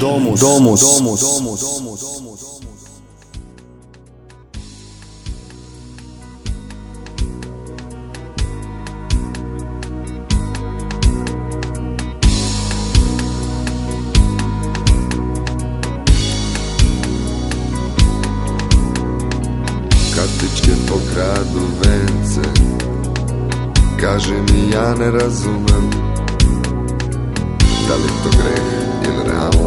Domus. Domus. Domus. Domus. Katičke pokradu vence Kaže mi ja ne razumem Da li to greh ili realno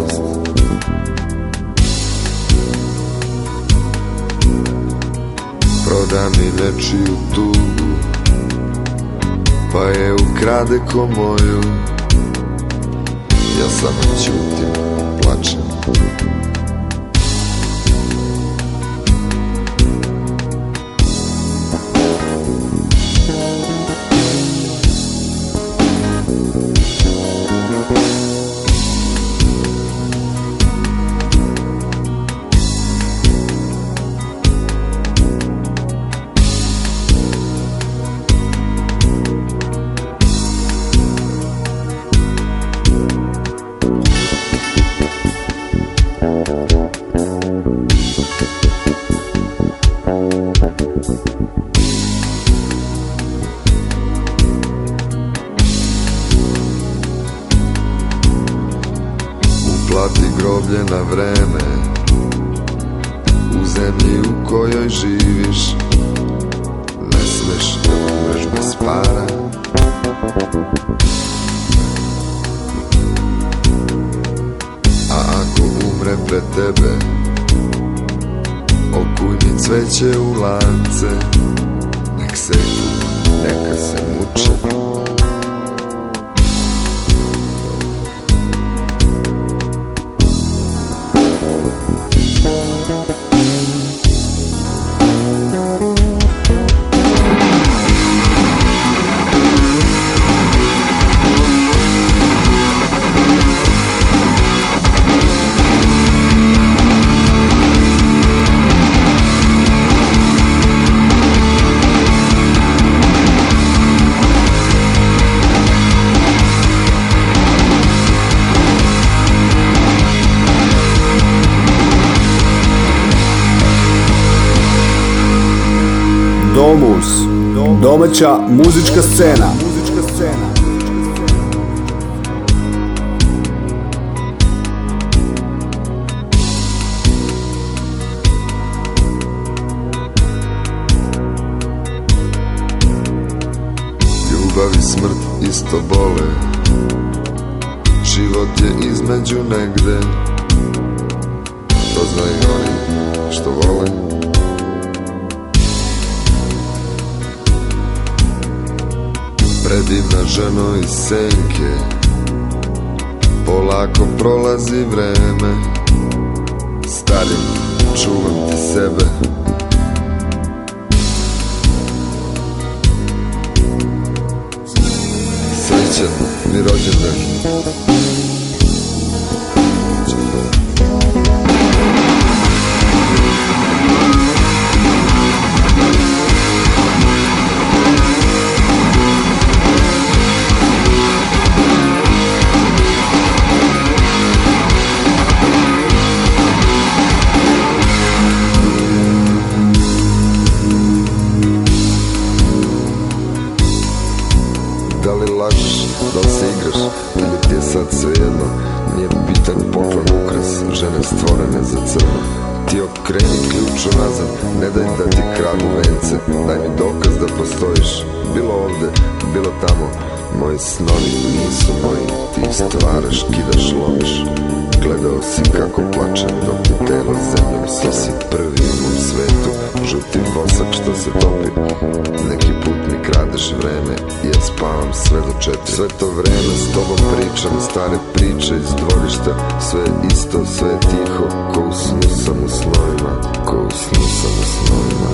proda mi nečiju tugu Pa je ukrade ko moju Ja samo ćutim, plačem Domus. Domaća muzička scena. Muzička scena. Ljubav i smrt isto bole Život je između negde senke Polako prolazi vreme Stari, čuvam ti sebe mi Srećan mi rođendan vreme Ja spavam sve do četiri Sve to vreme s tobom pričam Stare priče iz dvorišta Sve isto, sve tiho Ko u snu sam u snovima Ko u snu sam u snovima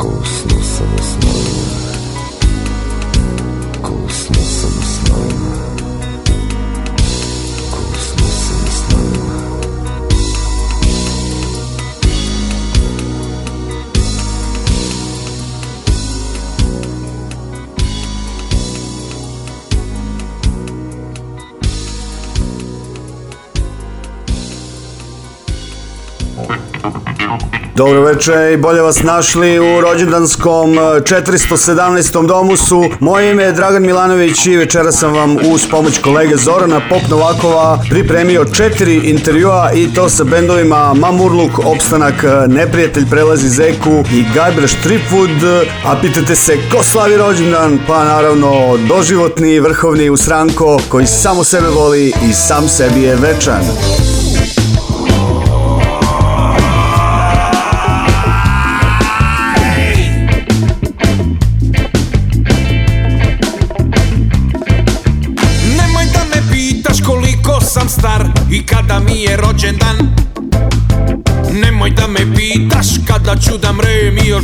Ko u sam u snovima Ko u sam u snovima Ko u sam u snovima Dobro veče i bolje vas našli u rođendanskom 417. E, domu su. Moje ime je Dragan Milanović i večera sam vam uz pomoć kolege Zorana Pop Novakova pripremio četiri intervjua i to sa bendovima Mamurluk, Opstanak, e, Neprijatelj prelazi Zeku i Guybrush Tripwood. A pitate se ko slavi rođendan? Pa naravno doživotni vrhovni usranko koji samo sebe voli i sam sebi je večan.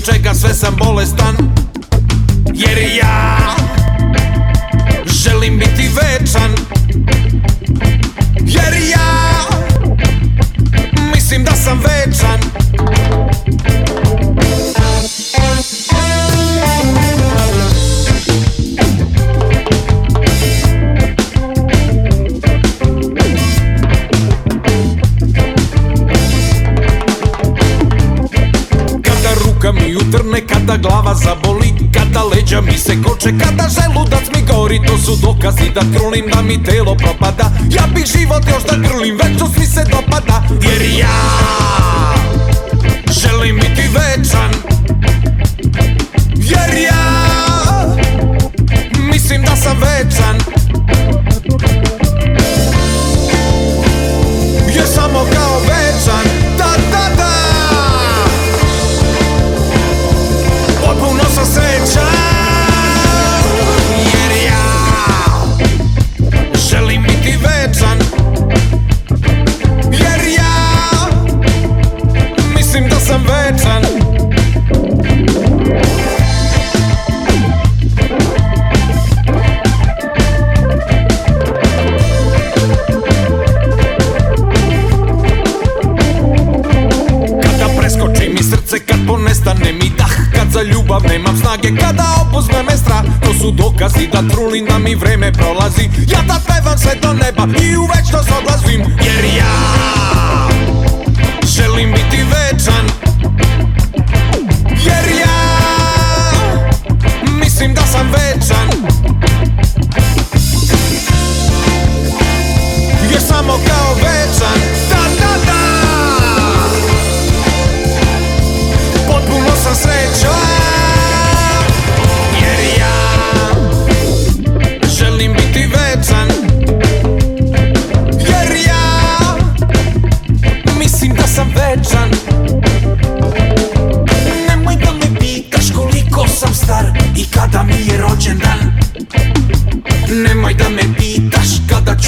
čega sve sam bolestan oče kada želudac mi gori To su dokazi da trulim da mi telo propada Ja bih život još da grlim večnost mi se dopada Jer ja želim biti večan Jer ja mislim da sam večan љубав немам снаге Када опозме ме страх То су докази да трулим на ми време пролази Ја да певам све до неба И у вечност одлазим Јер ја Желим бити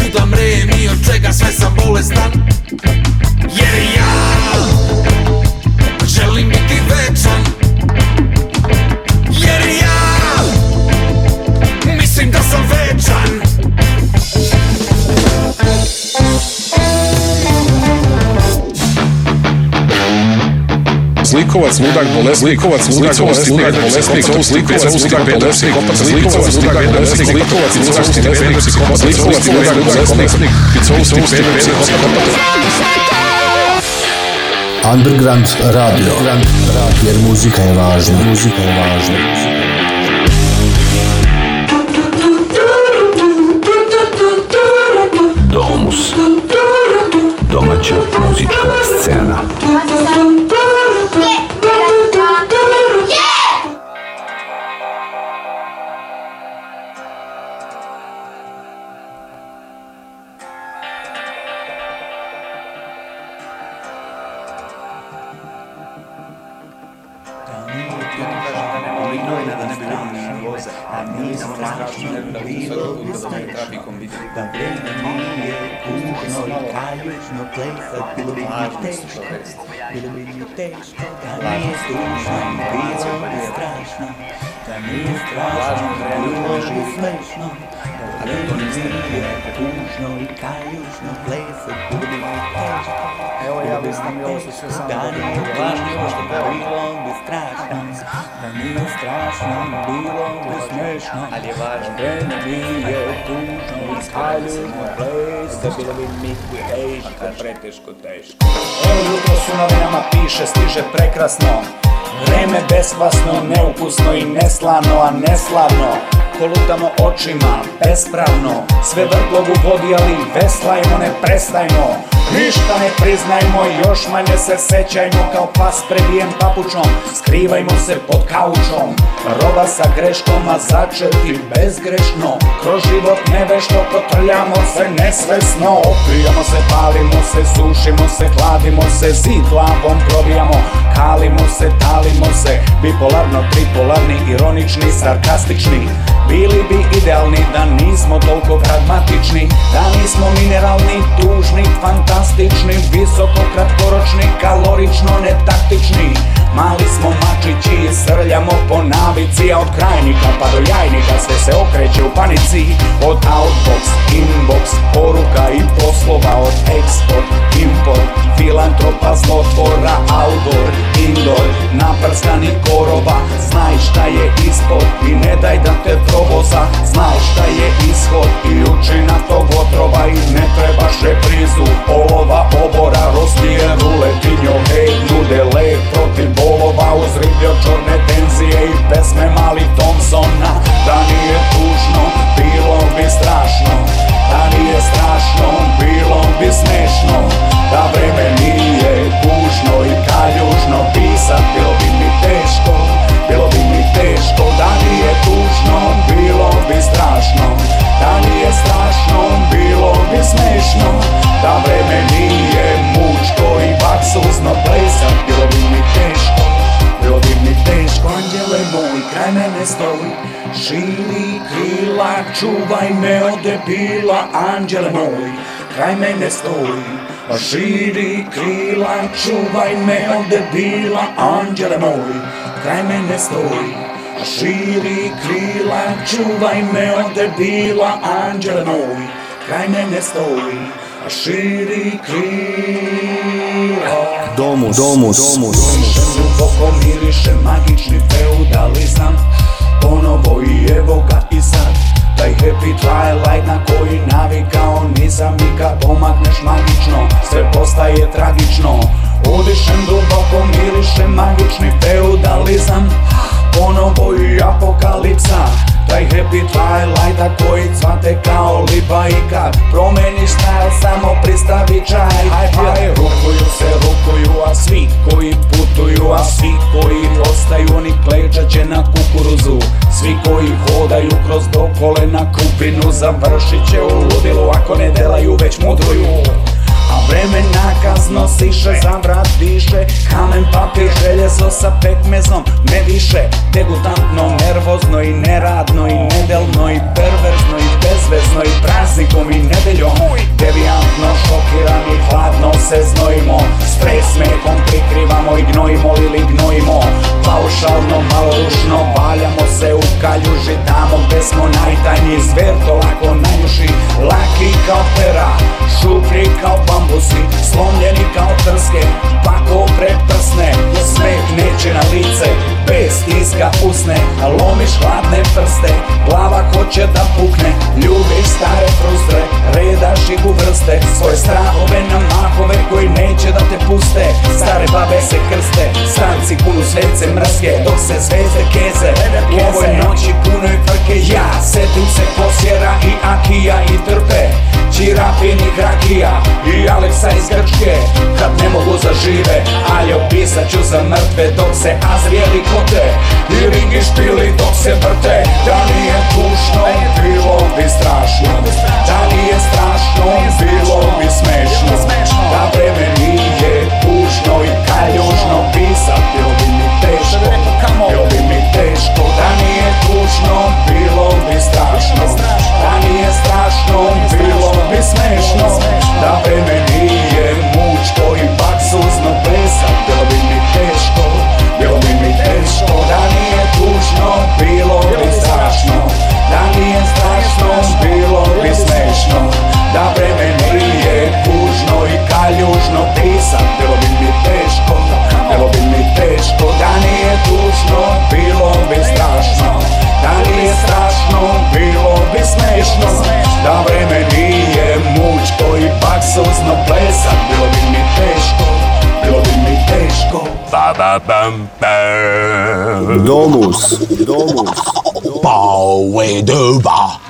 Hoću da mrem od čega sve sam bolestan zlikovac, ludak, bolesnik, zlikovac, ludak, bolesnik, bolesnik, zlikovac, ludak, bolesnik, opac, zlikovac, ludak, bolesnik, zlikovac, ludak, bolesnik, psihopac, zlikovac, ludak, bolesnik, picousti, pedek, Underground Radio. Jer muzika je važna. Muzika je važna. Domus. Domaća muzička scena. Dios, a mis flanki real information. The media kuhno iekājus no plēta pilumīteiškas, pilumīteiškas, tā nestušana bija strašna, tā nestrašna ļoti smešna. The media kuhno iekājus no plēta pilumīteiškas, evo ja mislim i ovo sve samo da nije važno što je bilo bi strašno, da nije strašno bilo bi smešno, ali je važno da nije tužno i spaljeno plesa, bilo bi mi teško, preteško, teško. Evo jutro su novinama piše, stiže prekrasno, Vreme bespasno, neukusno i neslano, a neslavno Kolutamo očima, bespravno Sve vrtlogu vodi, ali veslajmo, ne prestajmo Ništa ne priznajmo, još manje se sećajmo Kao pas prebijen papučom, skrivajmo se pod kaučom Roba sa greškom, a začeti bezgrešno Kroz život nevešto kotrljamo se nesvesno Opijamo se, palimo se, sušimo se, hladimo se Zid glavom probijamo, kalimo se, talimo se Bipolarno, tripolarni, ironični, sarkastični Bili bi idealni da nismo toliko pragmatični Da nismo mineralni, tužni, fantastični Visoko kratkoročni, kalorično netaktični Mali smo mačići, srljamo po navici A od krajnika pa do jajnika sve se okreće u panici Od outbox, inbox, poruka i poslova Od export, import, filantropa, zlotvora Outdoor, indoor, naprskani korova Znaj šta je ispod i ne daj da te provoza Znaj šta je ishod i na tog otrova I ne trebaš prizu, olova, obora Rostije, ruletinjo, hej, nude, lek, protiv Olova uz ribljočorne tenzije i pesme mali Thompsona Da nije tužno, bilo bi strašno Da nije strašno, bilo bi smešno Da vreme nije kužno i kaljužno Pisat bilo bi strašno Da nije strašno, bilo bi smešno Da vreme nije mučko i pak suzno plesat Bilo bi mi teško, bilo bi mi teško Anđele moj, kraj mene stoji Širi krila, čuvaj me od debila Anđele moj, kraj mene stoji Širi krila, čuvaj me od debila Anđele moj, kraj mene stoji Širi krila, čuvaj me od debila, anđele moj, kraj mene stoji, širi krila. Domus, domus, domus. Duboko miriše magični feudalizam, ponovo i evo ga i sad. Taj happy twilight na koji navikao nisam i kad pomakneš magično, sve postaje tragično. Udišem duboko, mirišem magični feudalizam Ponovo i apokalipsa Taj happy twilighta koji cvate kao liba i kad Promeni style, samo pristavi čaj Aj, rukuju se, rukuju, a svi koji putuju A svi koji ostaju, ni klečat na kukuruzu Svi koji hodaju kroz dokole na kupinu Završit će u ludilu, ako ne delaju, već mudruju А време наказно сише, за врат дише Камен, папир, железо са пекмезом, не више Дегутантно, нервозно и нерадно и неделно и перверзно и bezvezno i praznikom i nedeljom Devijantno, šokirani, hladno se znojimo S presmehom prikrivamo i gnojimo ili gnojimo Paušalno, malodušno, valjamo se u kaljuži Tamo gde smo najtanji, zver to lako najuši Laki kao pera, šuplji kao bambusi Slomljeni kao trske, pa to pretasne Sve neće na lice, bez stiska usne A lomiš hladne prste, glava hoće da pukne Ljubiš stare frustre, redaš ih u vrste Svoje strahove na mahove koji neće da te puste Stare babe se krste, stranci kunu svece mrske Dok se zvezde keze, u ovoj noći punoj frke Ja setim se posjera i akija i trpe Čirapin i Hrakija i Aleksa iz Grčke Kad ne mogu zažive Ali opisat ću za mrtve dok se azrijeli kote I ringi špili dok se vrte Da nije tušno, bilo bi strašno Da nije strašno, bilo bi smešno Da vreme nije tužno i kaljužno Pisat bilo bi mi teško, bilo bi mi teško Da nije tužno, bilo bi strašno Da nije strašno, bilo bi smešno Da vreme nije mučko i baksuzno ružno Da vreme nije kužno i kaljužno Pisam, bilo bi mi teško, bilo bi mi teško Da nije tužno, bilo bi strašno Da nije strašno, bilo bi smešno Da vreme nije mučko i pak suzno plesam Bilo bi mi teško, bilo bi mi teško Ba ba bam bam Domus, domus Power Dover.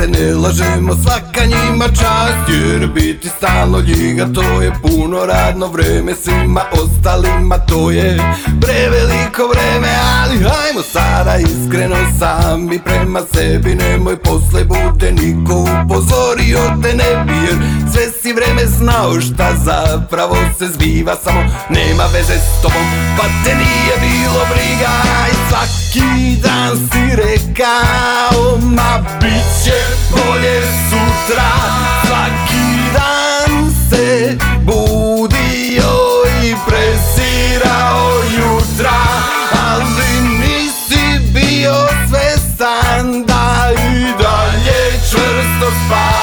se ne lažemo svaka njima čast Jer biti stalno ljiga to je puno radno vreme Svima ostalima to je preveliko vreme Ali hajmo sada iskreno sami prema sebi Nemoj posle bude niko upozorio te ne znao šta zapravo se zbiva Samo nema veze s tobom, pa te nije bilo briga I svaki dan si rekao, ma bit će bolje sutra Svaki dan se budio i presirao jutra Ali nisi bio svestan da i dalje čvrsto spavao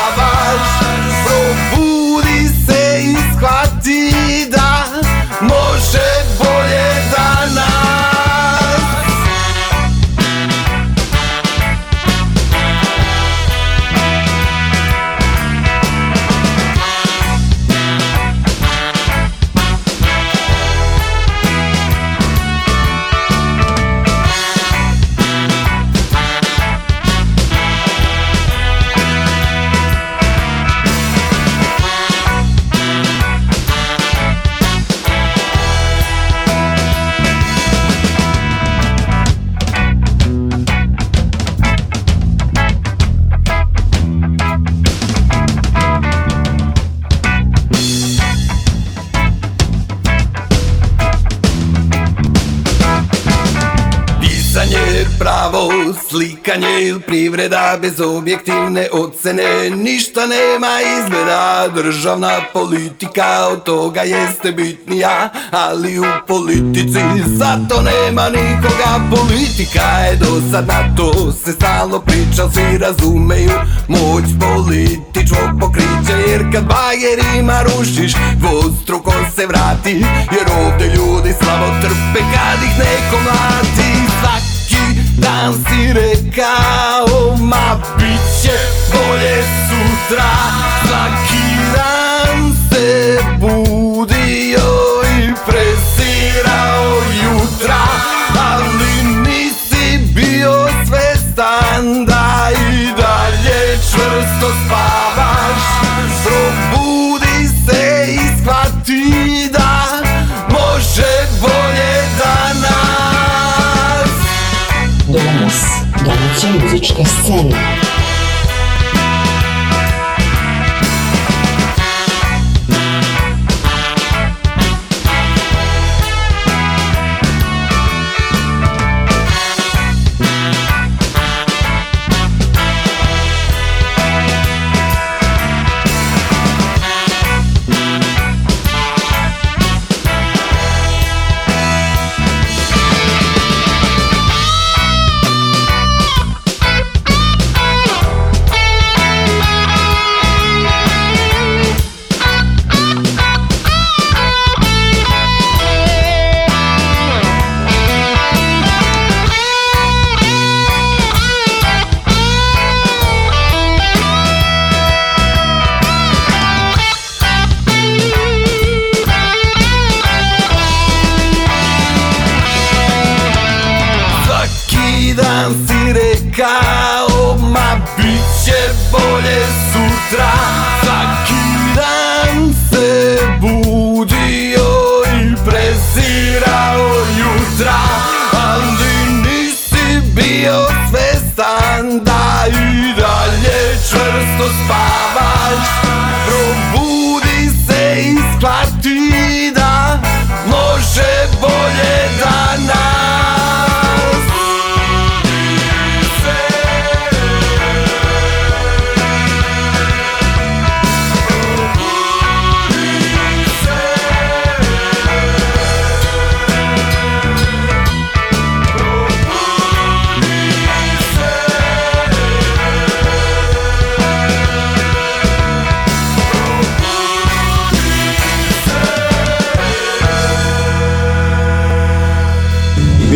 Kockanje ili privreda bez objektivne ocene Ništa nema izgleda Državna politika od toga jeste bitnija Ali u politici zato nema nikoga Politika je dosad na to se stalo priča Svi razumeju moć političkog pokrića Jer kad bagerima rušiš dvostruko se vrati Jer ovdje ljudi slabo trpe kad ih neko mlati Dansiraj kao, ma bit će bolje sutra Svaki Escénica.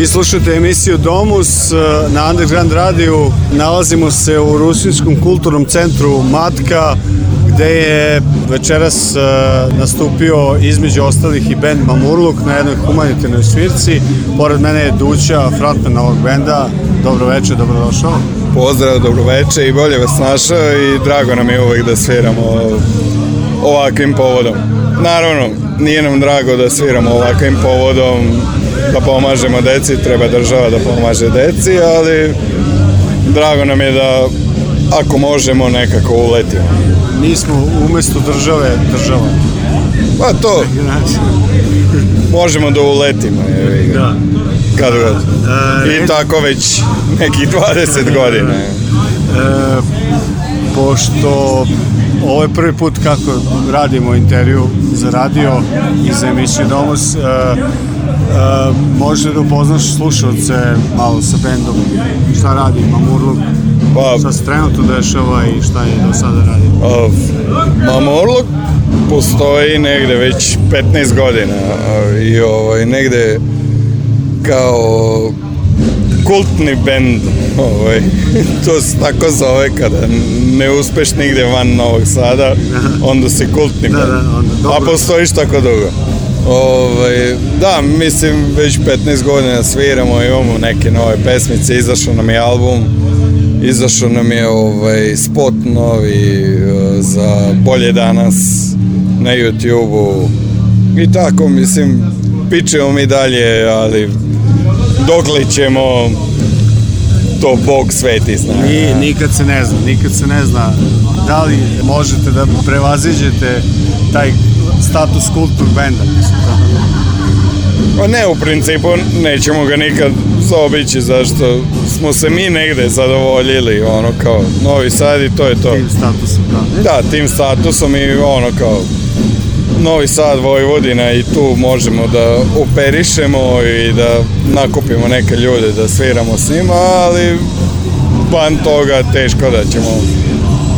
Vi slušate emisiju Domus e, na Underground Radio. Nalazimo se u Rusinskom kulturnom centru Matka, gde je večeras e, nastupio između ostalih i band Mamurluk na jednoj humanitarnoj svirci. Pored mene je Duća, frontman ovog benda. Dobro večer, dobrodošao. Pozdrav, dobro večer i bolje vas našao i drago nam je uvek da sviramo ovakvim povodom. Naravno, nije nam drago da sviramo ovakvim povodom, da pomažemo deci, treba država da pomaže deci, ali drago nam je da ako možemo nekako uletimo. Mi smo umesto države država. Pa to, možemo da uletimo. Je, da. Kad god. E, I tako već nekih 20 godina. E, pošto ovo je prvi put kako radimo intervju za radio i za emisiju Domus, e, Uh, e, možda da upoznaš slušalce malo sa bendom, šta radi Mamurluk, pa, šta se trenutno dešava i šta je do sada radi? Uh, pa, Mamurluk postoji negde već 15 godina i ovaj, negde kao kultni bend, ovaj, to se tako zove kada ne uspeš nigde van Novog Sada, onda si kultni da, bend, da, onda, dobro. a postojiš tako dugo. Ove, ovaj, da, mislim, već 15 godina sviramo, imamo neke nove pesmice, izašao nam je album, izašao nam je ovaj, spot novi e, za Bolje danas na YouTube-u i tako, mislim, pičemo mi dalje, ali dokle ćemo to Bog sveti zna. Ni, nikad se ne zna, nikad se ne zna da li možete da prevaziđete taj status kultur benda, mislim. Da. Pa ne, u principu nećemo ga nikad zaobići, zašto smo se mi negde zadovoljili, ono kao Novi Sad i to je to. Tim statusom, da. Da, tim statusom i ono kao Novi Sad, Vojvodina i tu možemo da operišemo i da nakupimo neke ljude da sviramo s njima, ali ban toga teško da ćemo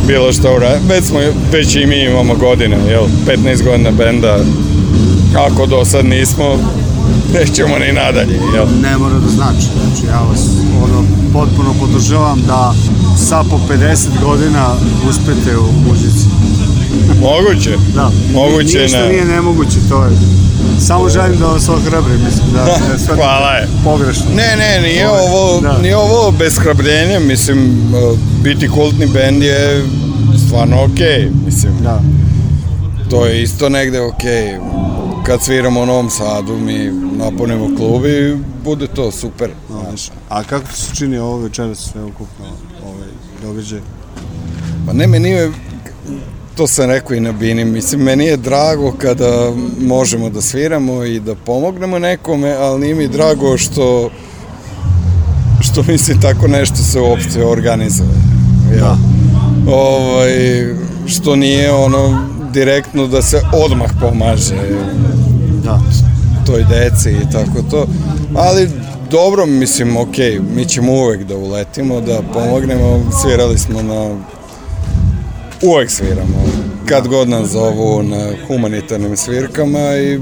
bilo što uraditi. Već, smo, već i mi imamo godine, jel? 15 godina benda. Ako do sad nismo, nećemo ni nadalje, jel? Ne mora da znači, znači ja vas ono, potpuno podržavam da sa po 50 godina uspete u muzici. Moguće. da. Moguće Ništa na... nije nemoguće, to je. Samo želim da vas ohrabrim, mislim da, da sve Hvala je. pogrešno. Ne, ne, nije Hvala. Ovaj, ovo, da. nije ovo beskrabljenje, mislim, e, biti kultni bend je stvarno okej, okay, mislim. Da. To je isto negde okej. Okay. Kad sviramo u Novom Sadu, mi napunimo klub i bude to super. Znaš. A kako se čini ovo večeras sve ukupno ovaj događaj? Pa ne, meni je to sam rekao i na Bini, mislim, meni je drago kada možemo da sviramo i da pomognemo nekome, ali nije mi drago što što mislim tako nešto se uopšte organizuje. Ja. Da. Ovaj, što nije ono direktno da se odmah pomaže da. toj deci i tako to. Ali dobro, mislim, ok, mi ćemo uvek da uletimo, da pomognemo. Svirali smo na uvek sviramo. Kad god nas zovu na humanitarnim svirkama i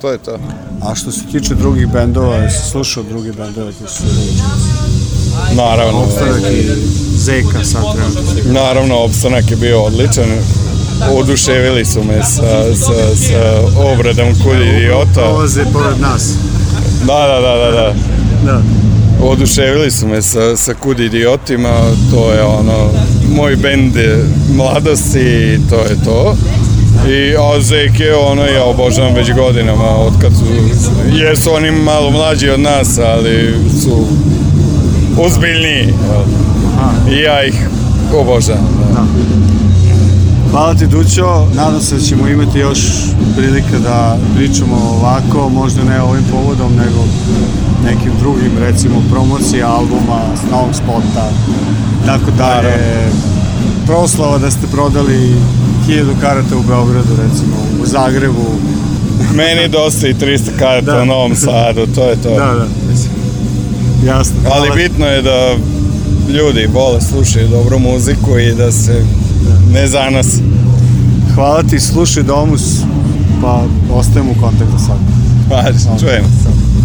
to je to. A što se tiče drugih bendova, jesi slušao druge bendove koji su Naravno. Opstanak i Zeka sad trenutno. Naravno, opstanak je bio odličan. Oduševili su me sa, sa, sa obradom kulj idiota. Dolaze pored nas. Da, da, da, da. da. da. Oduševili su me sa, sa kud idiotima, to je ono, moj bend mladosti, to je to. I a Zeke, ono ja obožavam već godinama, od kad su, jesu oni malo mlađi od nas, ali su ozbiljniji. I ja ih obožavam. Da. da. Hvala ti Dućo, nadam se da ćemo imati još prilika da pričamo ovako, možda ne ovim povodom, nego nekim drugim, recimo promocija albuma, novog spota, tako da je proslava da ste prodali hiljadu karata u Beogradu, recimo, u Zagrebu. Meni dosta i 300 karata da. u Novom Sadu, to je to. Da, da, mislim. jasno. Ali hvala. bitno je da ljudi vole, slušaju dobru muziku i da se ne za nas. Hvala ti, slušaj Domus, pa ostajemo u kontaktu sad. Pa, Hvala, čujemo.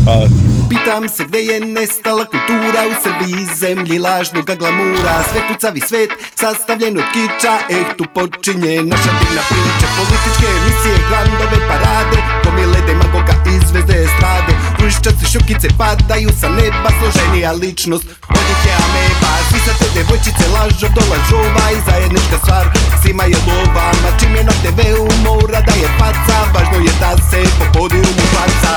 Hvala ti. Pitam se gde je nestala kultura u Srbiji, zemlji lažnog glamura Sve pucavi svet, sastavljen od kiča, eh tu počinje naša divna priča Političke emisije, grandove parade, gomile demagoga izvezde strade Piščaci, šukice padaju sa neba Složenija ličnost, odjeće ameba Svi sa te devojčice lažu, dolažu ovaj zajednička stvar Svima je lova, ma čim je na TV-u da je faca Važno je da se popodi mu faca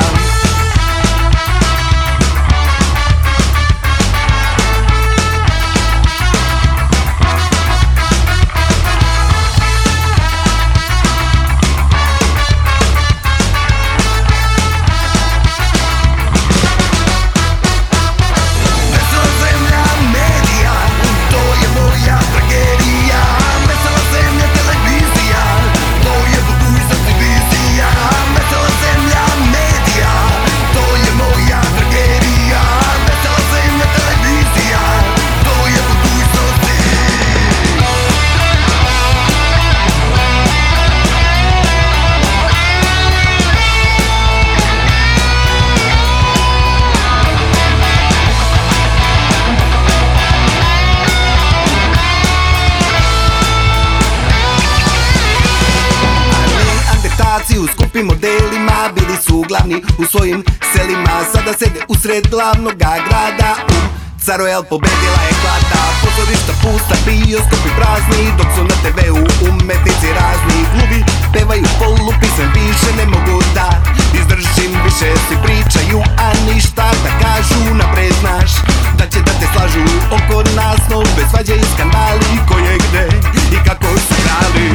glavni u svojim selima Sada sede u sred glavnoga grada um Carojel pobedila je klata Pozorišta pusta, bioskopi prazni Dok su na TV-u umetnici razni Glubi pevaju polu pisem Više ne mogu da izdržim Više si pričaju, a ništa da kažu Napred znaš da će da te slažu Oko nas nove svađe i skandali Ko je gde i kako su krali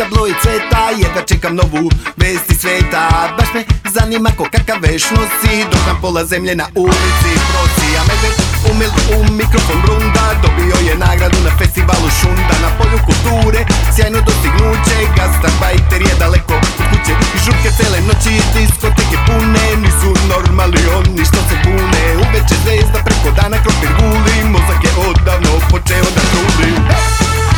tabloj cveta Jedva čekam novu vesti sveta Baš me zanima ko kakav veš nosi Dok nam pola zemlje na ulici prosi A medved umil u mikrofon runda Dobio je nagradu na festivalu Šunda Na polju kulture sjajno dostignuće Gastarbajter je daleko od kuće žurke cele noći diskoteke pune Nisu normali oni što se bune Uveče zvezda preko dana kroz guli Mozak je odavno počeo da trudi hey!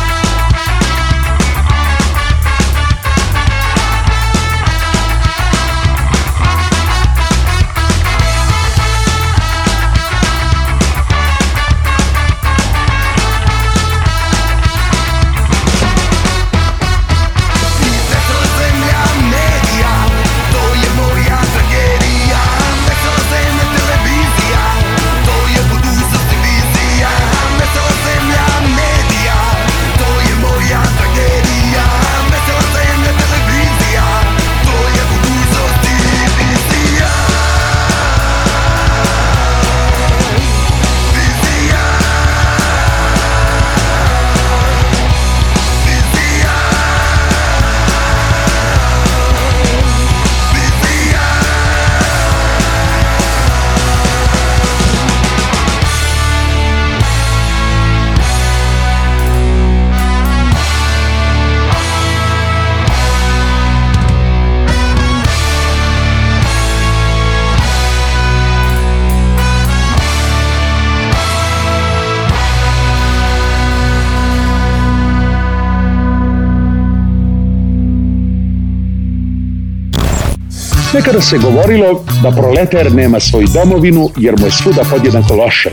Nekada se govorilo da proletar nema svoju domovinu jer mu je svuda podjednako loše.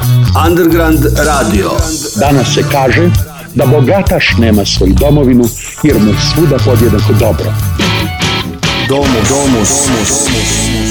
Underground radio. Danas se kaže da bogataš nema svoju domovinu jer mu je svuda podjednako dobro. Domus, domus, domus, domus.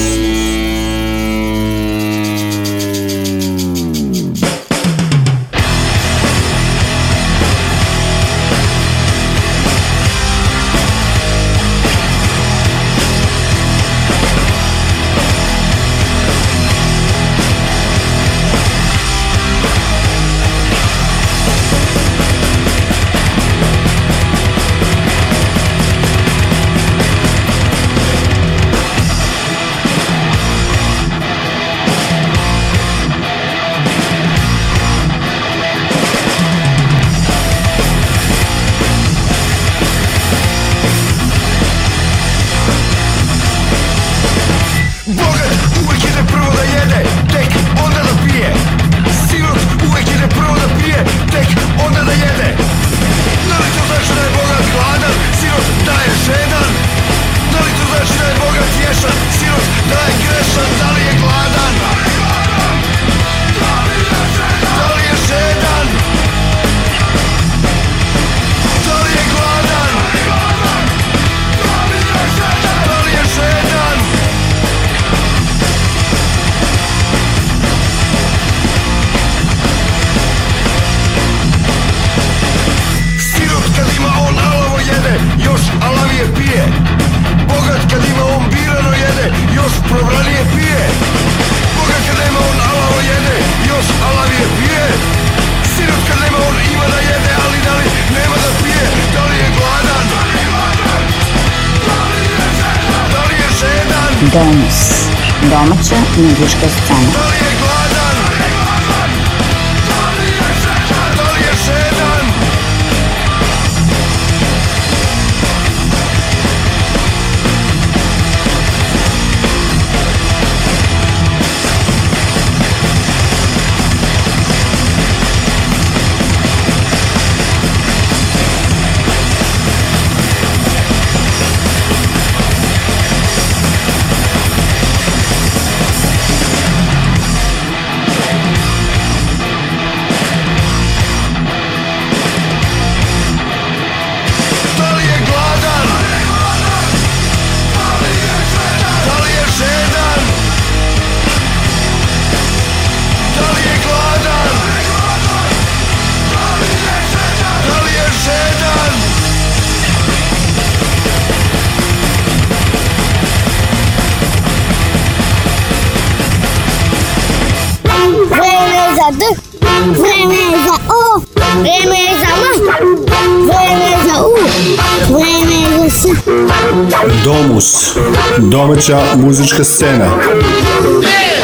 domaća muzička scena. Vreme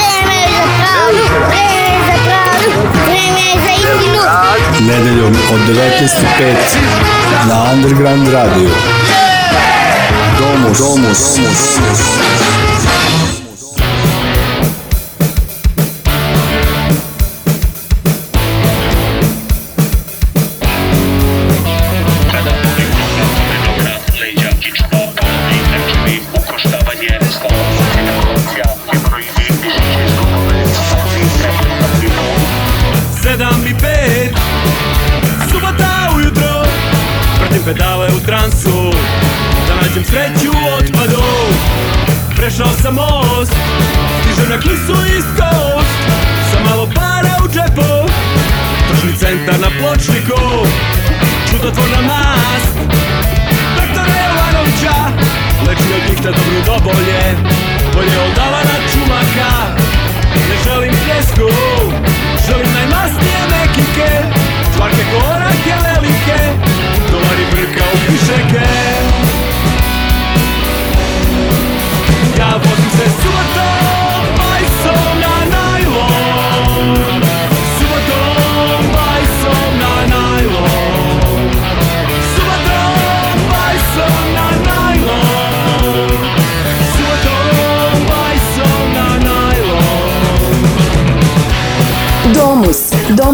vreme vreme je je je Nedeljom od 19.05 na Underground Radio. Domus, domus, domus. domus. Nosotros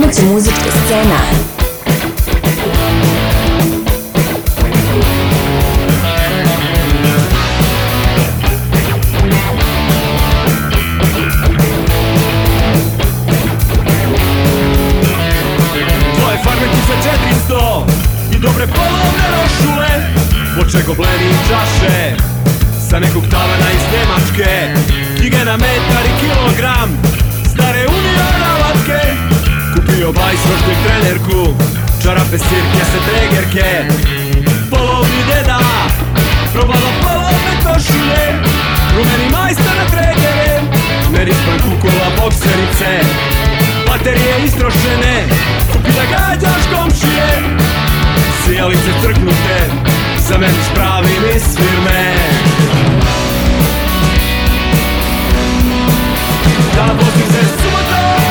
domaća muzička scena. Tvoje farmeki za 400 i dobre polovne rošule Od čego bleni čaše sa nekog Prošli trenerku, čarape sirke se tregerke Polovni deda, probava polovne košulje Rumeni majsta na tregere, merišpan kukova bokserice Baterije istrošene, kupila da gađaš komšije Sijalice crknute, zameniš pravi mis firme Da vozim se subotom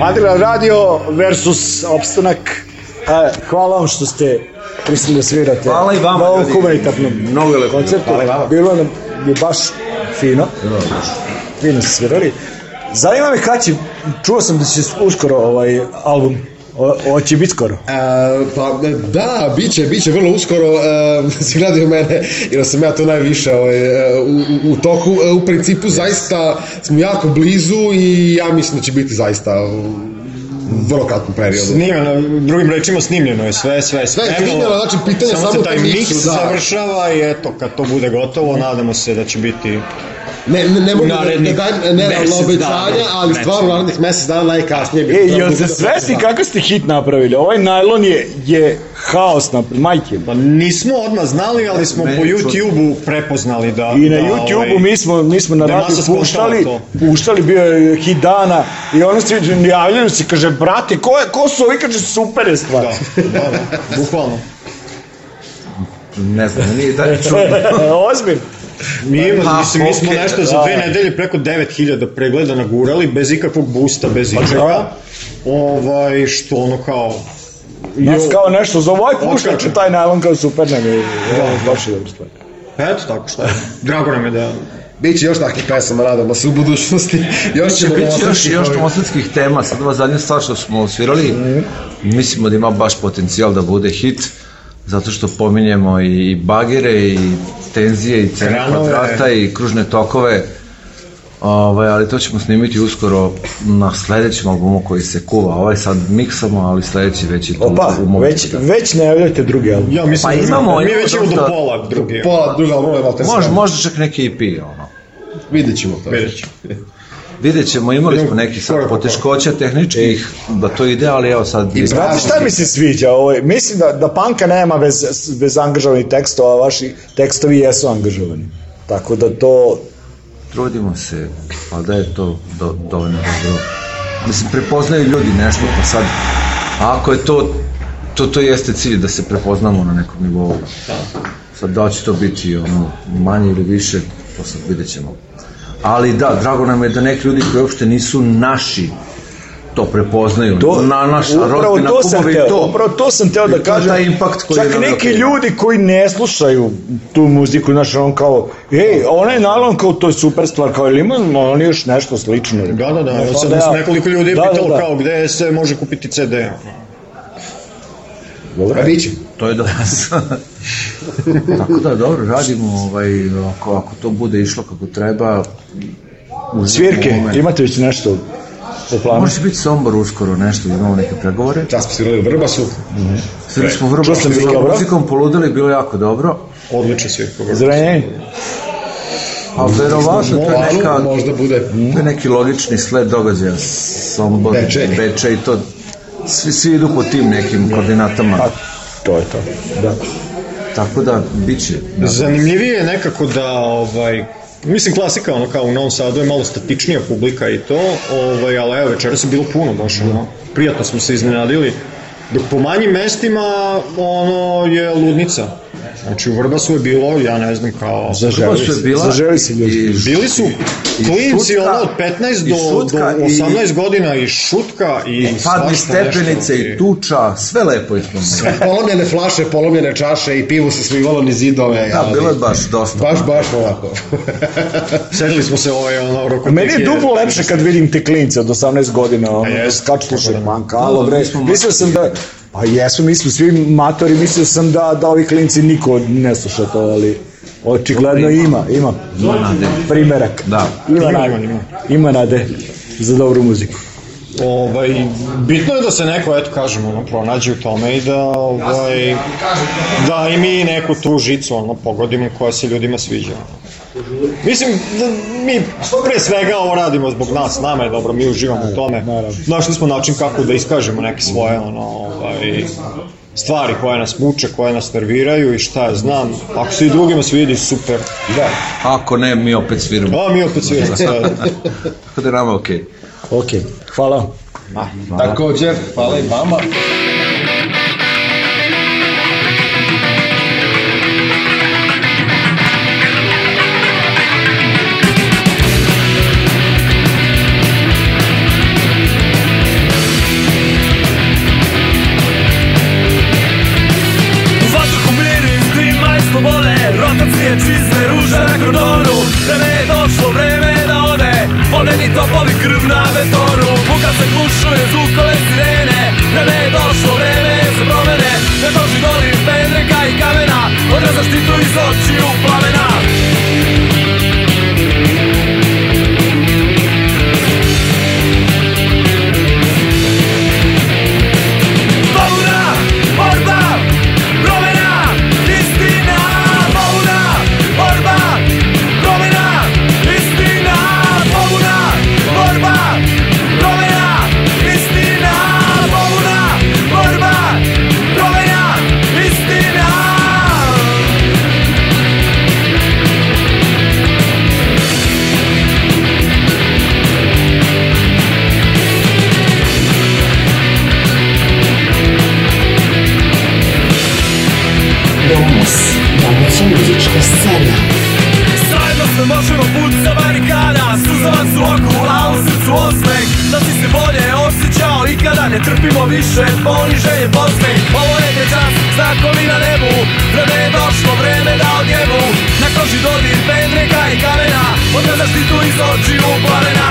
Adrian Radio versus Opstanak. E, hvala vam što ste prisili da svirate. Hvala i vama. Na ovom humanitarnom mnogo lepo. koncertu. Hvala i vama. Bilo nam je baš fino. Bilo baš. Fino ste svirali. Zanima me kada će, čuo sam da će uskoro ovaj album O, Hoće biti skoro? E, pa da, bit će, bit će vrlo uskoro. E, si gledaju mene, jer sam ja to najviše ovaj, u, u, toku. U principu yes. zaista smo jako blizu i ja mislim da će biti zaista vrlo kratkom periodu. Snimljeno, drugim rečima snimljeno je sve, sve, sve je snimljeno, znači pitanje samo, samo se taj miks da. završava i eto, kad to bude gotovo, mm. nadamo se da će biti ne, ne, ne mogu da dajem nerealna obećanja, ali stvarno narednih mesec dana najkasnije bi. E, jel se da- svesni kako ste hit napravili? Ovaj najlon je, je haos na majke. Pa nismo odmah znali, ali smo po YouTube-u prepoznali da... I na da, YouTube-u ovaj, mi smo, mi smo na radiju puštali, to. puštali, bio je hit dana i oni se javljaju se, kaže, brate, ko, je, ko su ovi, kaže, super je stvar. Da, da, da, bukvalno. Ne znam, nije da je čudno. Ozbiljno. Mi, ima, ha, pa, mislim, mi smo okay, nešto za da. dve da. nedelje preko 9000 pregleda nagurali, bez ikakvog busta, bez pa ičega. Ovaj, što ono kao... Nas kao nešto, za ovaj puškač taj najlon kao super nam je, je baš je dobro stvar. Pa eto, tako što je. Drago nam je da Biće još takvih pesama, nadamo se u budućnosti. još ćemo biće, biće da- još, još novosadskih tema. Sad ova zadnja stvar što smo svirali, mm. mislimo da ima baš potencijal da bude hit zato što pominjemo i bagere i tenzije i cene kvadrata i kružne tokove ovaj, ali to ćemo snimiti uskoro na sledećem albumu koji se kuva ovaj sad miksamo, ali sledeći već je tu Opa, u momentu, već, da. već najavljate drugi album ja mislim, pa da imamo, mi već imamo do pola drugi pola druga albuma možda, možda čak neki EP ono. vidjet ćemo to vidjet ćemo vidjet ćemo, imali smo neki sad poteškoća tehničkih, da to ide, ali evo sad... I znate šta mi se sviđa? Ovaj, mislim da, da panka nema bez, bez angažovanih tekstova, a vaši tekstovi jesu angažovani. Tako da to... Trudimo se, ali da je to do, dovoljno dobro. Mislim, prepoznaju ljudi nešto, pa sad, ako je to, to, to jeste cilj da se prepoznamo na nekom nivou. Da. Sad da će to biti ono, manje ili više, to sad vidjet ćemo ali da, drago nam je da neki ljudi koji uopšte nisu naši to prepoznaju. To, na naša upravo to sam teo, to. Upravo to sam teo da kažem. Da impact koji Čak neki ljudi koji ne slušaju tu muziku, naš on kao, ej, ona je nalon kao, to je super stvar, kao, ili ima oni još nešto slično. Da, da, da, evo sad nas ja. nekoliko ljudi da, da, pitalo da, da. kao, gde se može kupiti CD? Dobro. Biće to je do nas. Tako da, dobro, radimo, ovaj, ako, ako to bude išlo kako treba... Svirke, moment. imate već nešto u planu? Može biti Sombor uskoro nešto, imamo neke pregovore. Čas smo svirali u Vrbasu. Mm -hmm. Svirali smo u Vrbasu, da bilo muzikom, poludili, bilo jako dobro. Odlično svirka. Zrenjanin? A verovatno to je neka, možda bude. To je neki logični sled događaja Sombor, Beče i to. Svi, svi idu po tim nekim koordinatama. Pa, to je to. Da. Tako da, bit će. Da. Zanimljivije je nekako da, ovaj, mislim klasika, ono kao u Novom Sadu je malo statičnija publika i to, ovaj, ali evo, večeras se bilo puno baš, ono, da. prijatno smo se iznenadili. Dok po manjim mestima, ono, je ludnica Znači u Vrbasu je bilo, ja ne znam kao... Zaželi se, bila, zaželi se ljudi. I, bili su klinci ono od 15 do, šutka, do 18 i, godina i šutka i... i padni stepenice nešto, i tuča, sve lepo je spomenuo. Sve polomljene pa flaše, polomljene čaše i pivo se slivalo ni zidove. Da, ali, bilo je baš dosta. Baš, baš ovako. Sedili smo se ovaj ono roko... Meni je duplo lepše kad vidim te klince od 18 godina, ono, skaču slušaj, mankalo, bre. Mislio sam da, Pa jesu, mislim, svi matori, mislio sam da, da ovi klinci niko ne sluša to, ali očigledno ima, ima, ima primerak. Da. Ima, ima, ima. ima nade za dobru muziku ovaj, bitno je da se neko, eto kažem, ono, pronađe u tome i da, ovaj, da i mi neku tu žicu ono, pogodimo koja se ljudima sviđa. Mislim, da mi pre svega ovo radimo zbog nas, nama je dobro, mi uživamo u tome. Našli smo način kako da iskažemo neke svoje ono, ovaj, stvari koje nas muče, koje nas nerviraju i šta ja znam, ako se i drugima svidi, super. Da. Ako ne, mi opet sviramo. A, mi opet sviramo, sve. Da. Tako da je nama okej. Okay. Okej. Okay. Hvala. Ah, hvala. Također, hvala i vama. da se slušaju zvukove sirene Vreme da je došlo, vreme je za promene Da doži gori pendreka i kamena Od nas zaštitu iz očiju plamena muzička scena Zajedno sve možemo put sa barikada Suzovac u oku, a u srcu osmeh Da si se bolje osjećao ikada Ne trpimo više poniženje podsmeh Ovo je čas, znakovi na nebu Vreme je došlo, vreme da odjevu Na koži dodir pendreka i kamena Odgledaš ti tu iz očiju plamena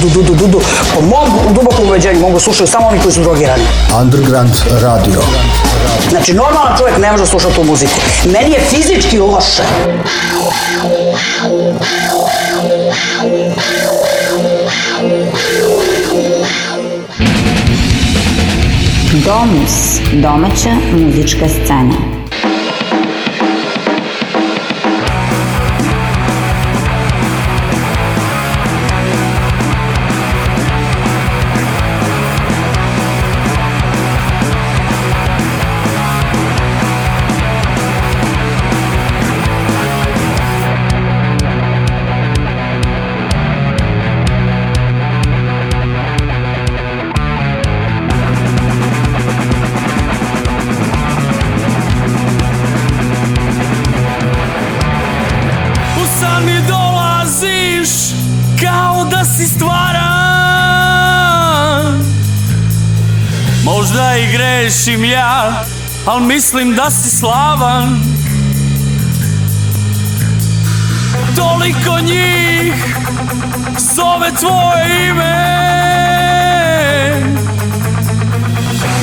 dudu, dudu, dudu. Po mom dubokom uveđenju mogu da slušaju samo oni koji su drogirani. Underground radio. Znači, normalan čovjek ne može slušati tu muziku. Meni je fizički loše. Domus, domaća muzička scena. grešim ja, al mislim da si slavan Toliko njih zove tvoje ime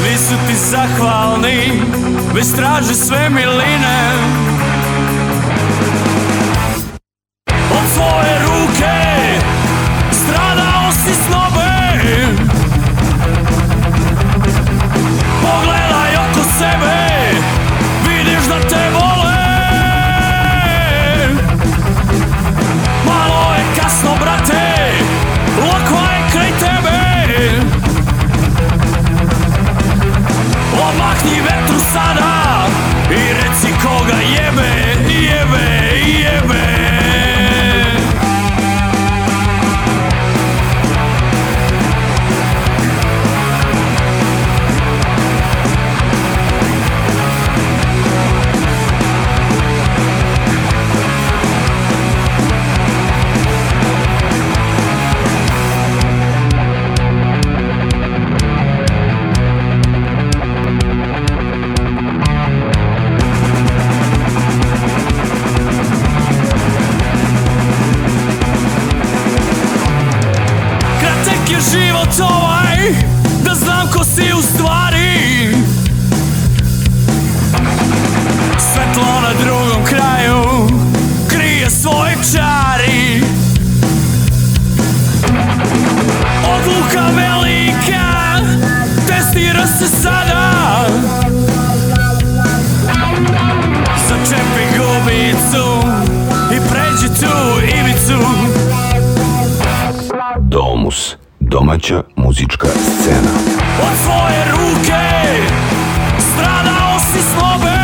Nisu ti zahvalni, već traže sve miline domaća muzička scena. Od svoje ruke stradao si slobe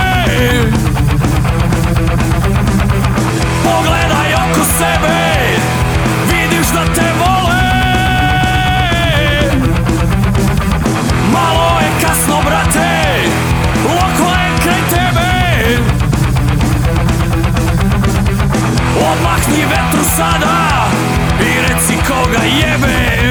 Pogledaj oko sebe, vidiš da te vole Malo je kasno, brate, lokva je kraj tebe Odmahni vetru sada i reci koga jebe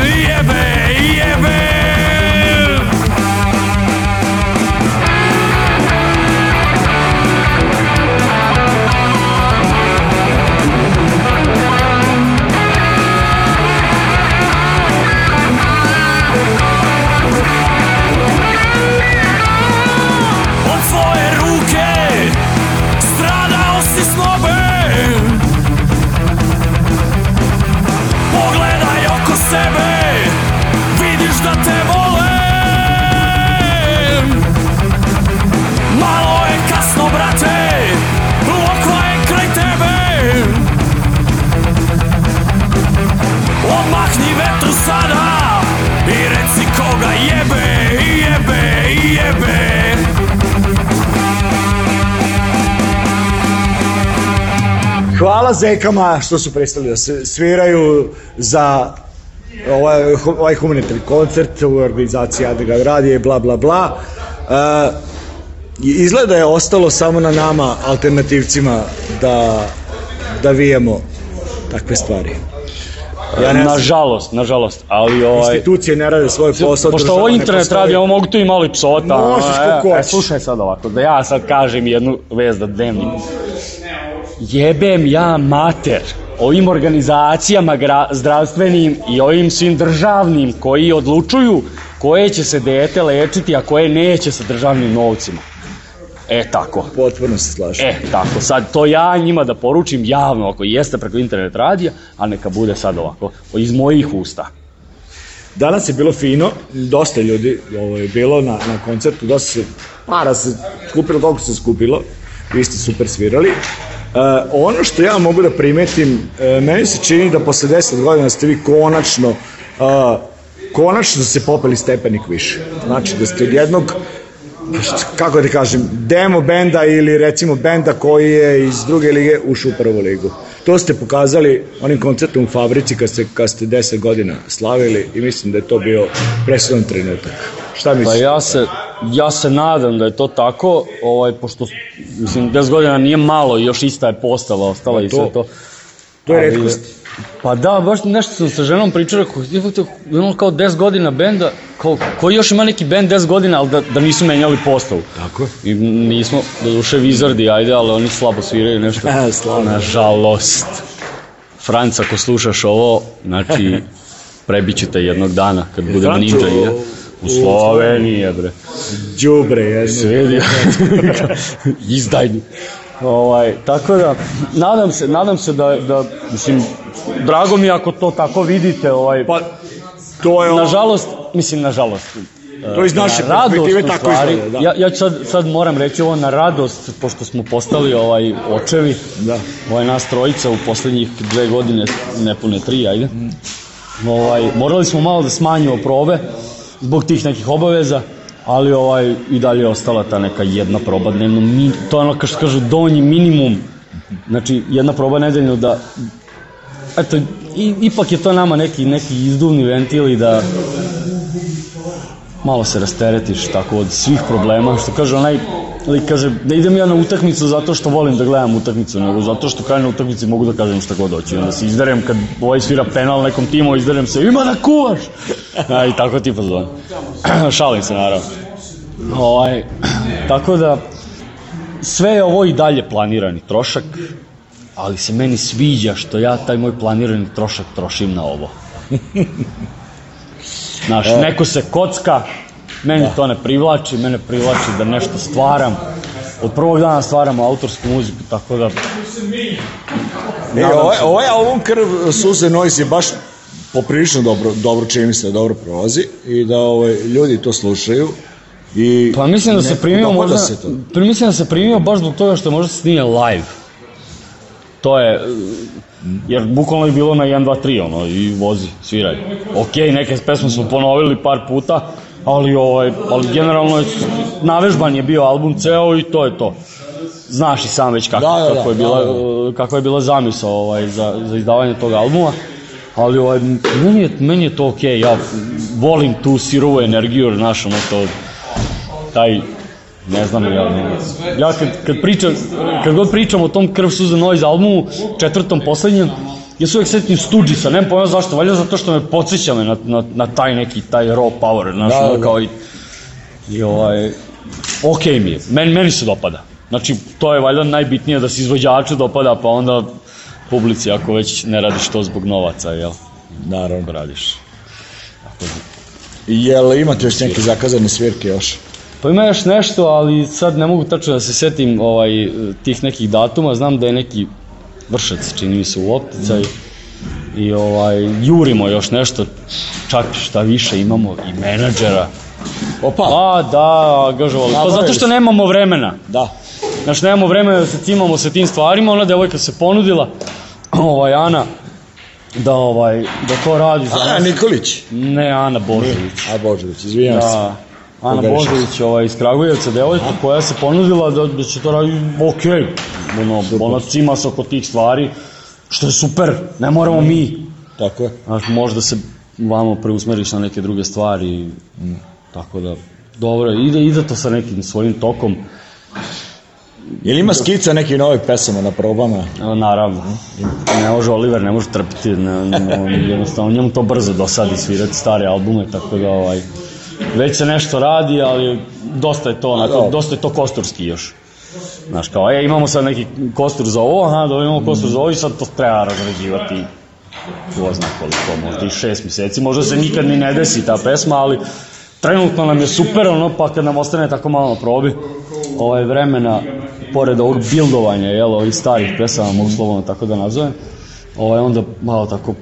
zekama što su prestali da se sviraju za ovaj, ovaj humanitarni koncert u organizaciji Adega radije, bla bla bla. Uh, izgleda je ostalo samo na nama alternativcima da, da vijemo takve stvari. Ja ne nažalost, nažalost, ali ovaj... Institucije ne rade svoj posao. Pošto ovo internet radi, ovo mogu tu i mali psota. Možeš kako e, slušaj sad ovako, da ja sad kažem jednu vez da dnevnik jebem ja mater ovim organizacijama zdravstvenim i ovim svim državnim koji odlučuju koje će se dete lečiti, a koje neće sa državnim novcima. E tako. Potpuno se slažem. E tako, sad to ja njima da poručim javno, ako jeste preko internet radija, a neka bude sad ovako, iz mojih usta. Danas je bilo fino, dosta ljudi ovo je bilo na, na koncertu, dosta se para se skupilo koliko se skupilo, vi ste super svirali. Eh, ono što ja mogu da primetim, eh, meni se čini da posle 10 godina ste vi konačno uh, konačno da se popeli stepenik više. Znači da ste od jednog kako da kažem, demo benda ili recimo benda koji je iz druge lige ušao u prvu ligu. To ste pokazali onim koncertom u fabrici kad ste, kad ste 10 godina slavili i mislim da je to bio presudan trenutak. Šta misliš? Pa ja se, Ja se nadam da je to tako, ovaj, pošto, mislim, 10 godina nije malo, još ista je postava, ostala to, i sve to. To je Ali, redkost. Pa da, baš nešto sam sa ženom pričao, rekao, imamo kao 10 godina benda, kao, koji još ima neki bend 10 godina, ali da, da nisu menjali postavu. Tako I nismo, do duše vizardi, ajde, ali oni slabo sviraju nešto. E, slabo. Nažalost. Franc, ako slušaš ovo, znači, prebit ću jednog dana, kad budem Francu, ninja. Ja? U Sloveniji, bre. Đubre, jedno. Svedi, izdajni. Ovaj, tako da, nadam se, nadam se da, da, mislim, drago mi ako to tako vidite, ovaj, pa, to je on... Nažalost, mislim, nažalost, To iz naše na tako stvari, izgleda, da. Ja, ja sad, sad moram reći ovo na radost, pošto smo postali ovaj očevi, da. ovaj nas trojica u poslednjih dve godine, ne pune tri, ajde. Mm. Ovaj, morali smo malo da smanjimo probe, zbog tih nekih obaveza, ali ovaj i dalje je ostala ta neka jedna proba dnevno, to je ono kao što kažu donji minimum, znači jedna proba nedeljno da, eto, i, ipak je to nama neki, neki izduvni ventil i da malo se rasteretiš tako od svih problema, što kaže onaj ali kaže, ne idem ja na utakmicu zato što volim da gledam utakmicu, nego zato što kažem na utakmici mogu da kažem šta god hoću. Onda se izderem kad ovaj svira penal nekom timu, izderem se, ima da kuvaš! A, I tako ti pozvan. Šalim se, naravno. Ovaj, tako da, sve je ovo i dalje planirani trošak, ali se meni sviđa što ja taj moj planirani trošak trošim na ovo. Znaš, e. neko se kocka, meni da. to ne privlači, mene privlači da nešto stvaram. Od prvog dana stvaramo autorsku muziku, tako da... E, ovaj, da- ovaj album Krv Suze Noise je baš poprilično dobro, dobro čini se, da dobro prolazi i da ovaj, ljudi to slušaju. I pa mislim da se primio možda, se to. mislim da se primio baš zbog toga što možda se snije live. To je, jer bukvalno je bilo na 1, 2, 3, ono, i vozi, sviraj. Ok, neke pesme smo ponovili par puta, ali, ovaj, ali generalno je, navežban je bio album ceo i to je to. Znaš i sam već kako, da, da, da, kako je bila, da, da, da. Uh, kakva je bila zamisa ovaj, za, za izdavanje tog albuma. Ali ovaj, meni, je, meni je to okej, ja volim tu sirovu energiju, znaš, ono to, taj Ne znam ja, ne. Ja kad, kad, pričam, kad god pričam o tom Krv suza Noise albumu, četvrtom poslednjem, ja se uvek setim Studžisa, nemam pojma zašto, valjda zato što me podsjeća me na, na, na taj neki, taj raw power, znaš, da, da. kao i, i ovaj, okej okay mi je, Men, meni se dopada. Znači, to je valjda najbitnije da se izvođaču dopada, pa onda publici ako već ne radiš to zbog novaca, jel? Naravno. Ako da radiš. Ako... Da- jel imate još neke zakazane svirke još? Pa ima još nešto, ali sad ne mogu tačno da se setim ovaj, tih nekih datuma. Znam da je neki vršac, čini mi se, u opticaju. I ovaj, jurimo još nešto, čak šta više imamo i menadžera. Opa! Pa da, angažovali. Pa zato što nemamo vremena. Da. Znaš, nemamo vremena da se timamo sa tim stvarima. Ona devojka se ponudila, ovaj, Ana, da ovaj da to radi za Ana Nikolić. Ne, Ana Božović. A Božović, izvinjavam da. se. Ana Božović ovaj, iz Kragujevca, devojka koja se ponudila da, da će to raditi, ok, ono, ona cima se oko tih stvari, što je super, ne moramo mm. mi. Tako je. A, možda se vamo preusmeriš na neke druge stvari, mm. tako da, dobro, ide, ide to sa nekim svojim tokom. Jel ima skica nekih novih pesama na probama? E, naravno. Ne može Oliver, ne može trpiti, ne, ne, jednostavno njemu to brzo dosadi svirati stare albume, tako da ovaj, već se nešto radi, ali dosta je to, onako, dosta je to kosturski još. Znaš, kao, e, imamo sad neki kostur za ovo, aha, da imamo kostur za ovo i sad to treba razređivati. ko zna koliko, možda i šest meseci, možda se nikad ni ne desi ta pesma, ali trenutno nam je super, ono, pa kad nam ostane tako malo probi, ovaj, vremena, pored ovog bildovanja, jel, ovih starih pesama, mogu slobodno tako da nazovem, ovaj, onda malo tako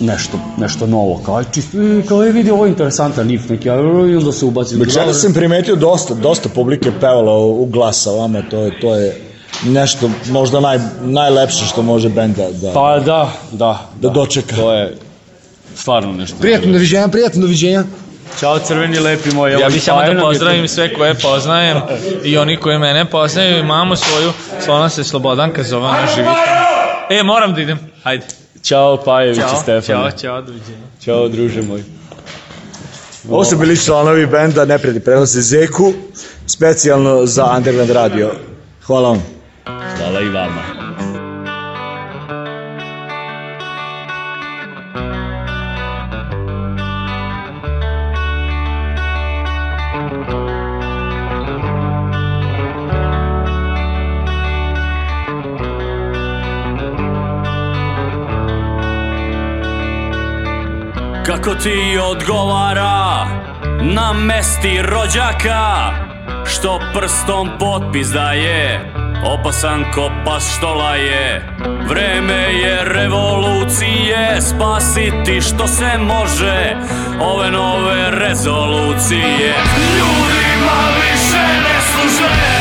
nešto, nešto novo, kao aj čisto, e, kao je vidi ovo je interesantan riff neki, a e, i onda se ubaci. Večera sam primetio dosta, dosta publike pevala u, u glasa vama, to je, to je nešto možda naj, najlepše što može bend da, da, pa, da, da, da, da. dočeka. To je stvarno nešto. Prijatno doviđenja, prijatno doviđenja. Ćao crveni lepi moji. Ja bih samo da pozdravim sve koje poznajem i oni koji mene poznaju i mamu svoju. Slona se Slobodanka zove, ona živi. E, moram da idem. Hajde. Ćao Pajović i Stefan. Ćao, ćao, doviđenja. Ćao, druže moj. Ovo su bili članovi benda Nepredi prenose Zeku, specijalno za Underground Radio. Hvala vam. Hvala i vama. ti odgovara Na mesti rođaka Što prstom potpis daje Opasan ko što laje Vreme je revolucije Spasiti što se može Ove nove rezolucije Ljudima više ne služe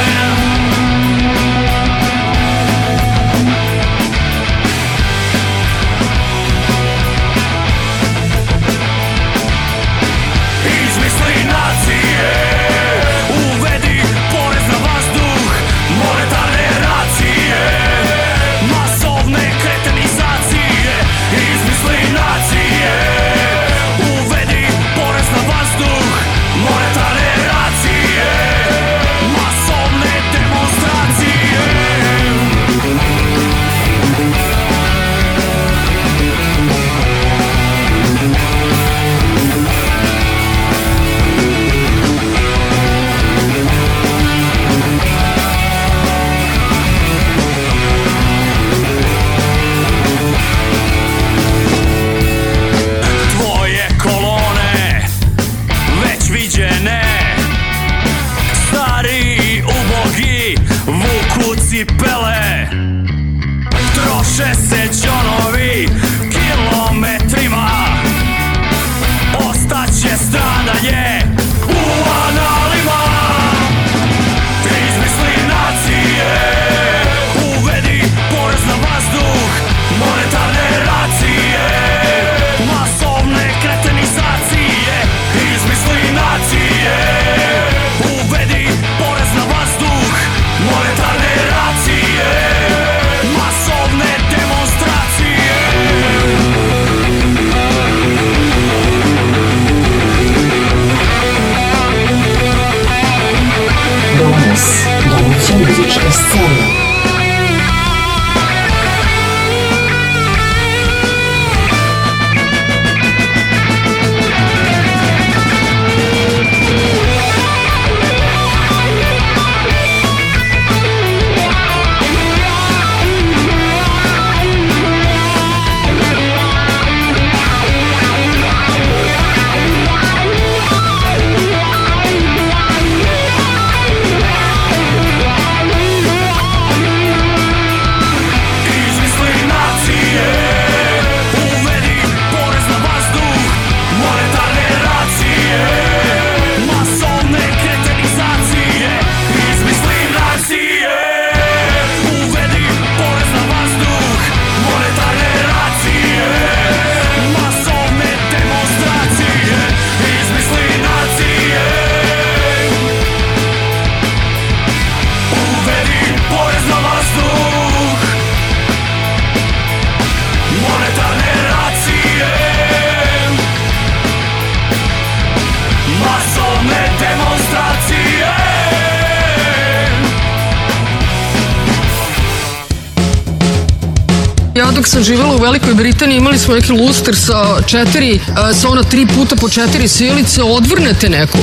Britaniji imali smo neki luster sa četiri, e, sa ona tri puta po četiri sijalice, odvrnete neku.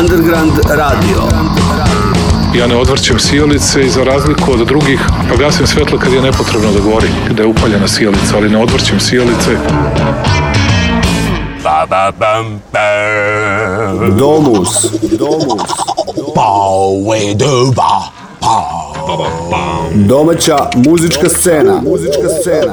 Underground Radio. Ja ne odvrćem sijalice i za razliku od drugih, pa gasim svetlo kad je nepotrebno da gori, kada je upaljena sijalica, ali ne odvrćem sijalice. Ba, ba, bam, bam. Domus. Domus. Domaća muzička scena. Muzička scena.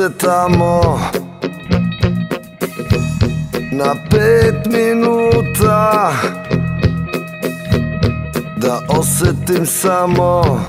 se tamo Na pet minuta Da osetim samo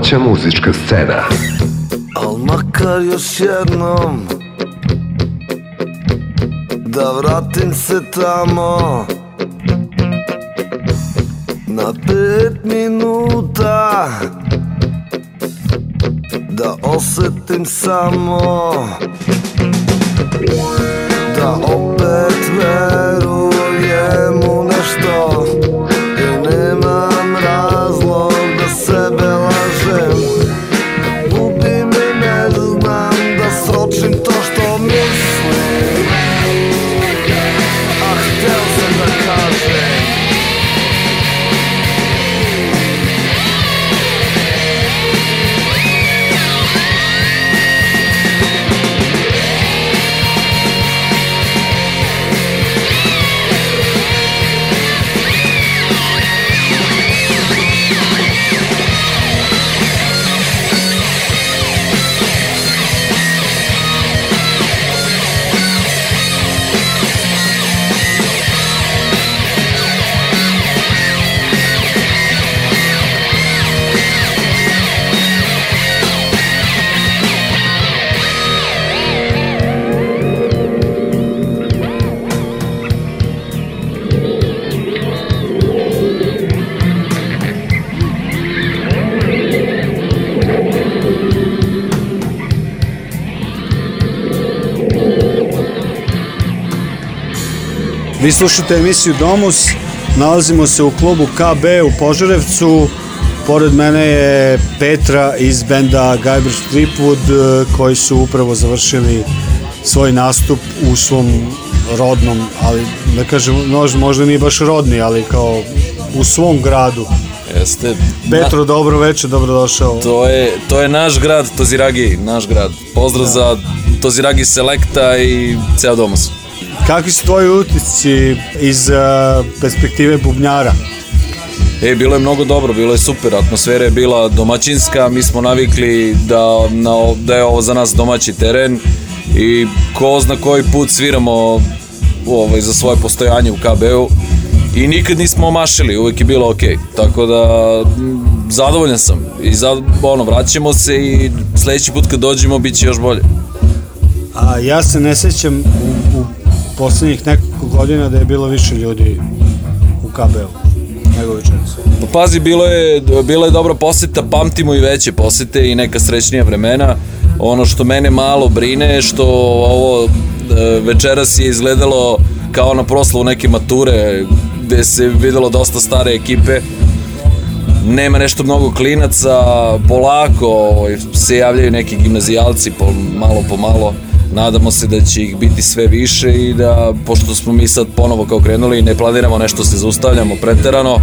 domaća muzička scena. Al makar još jednom Da vratim se tamo Na pet minuta Da osetim samo Da opet verujem u nešto Vi slušate emisiju Domus, nalazimo se u klubu KB u Požarevcu, pored mene je Petra iz benda Guybrush Tripwood e, koji su upravo završili svoj nastup u svom rodnom, ali da kažem, možda nije baš rodni, ali kao u svom gradu. Jeste. Petro, dobro večer, dobrodošao. To je, to je naš grad, Toziragi, naš grad. Pozdrav ja. Da. za Toziragi Selecta i ceo domus. Kakvi su tvoji utisci iz uh, perspektive bubnjara? E, bilo je mnogo dobro, bilo je super, atmosfera je bila domaćinska, mi smo navikli da, na, da je ovo za nas domaći teren i ko zna koji put sviramo ovaj, za svoje postojanje u KB-u i nikad nismo omašili, uvek je bilo ok. Tako da, zadovoljan sam i za, ono, vraćamo se i sledeći put kad dođemo bit će još bolje. A ja se ne sećam u, u poslednjih nekoliko godina da je bilo više ljudi u kb nego večeras. Pa pazi, bilo je, bila je dobra poseta, pamtimo i veće posete i neka srećnija vremena. Ono što mene malo brine je što ovo e, večeras je izgledalo kao na proslavu neke mature gde se videlo dosta stare ekipe nema nešto mnogo klinaca polako se javljaju neki gimnazijalci po, malo po malo nadamo se da će ih biti sve više i da, pošto smo mi sad ponovo kao krenuli i ne planiramo nešto, se zaustavljamo preterano,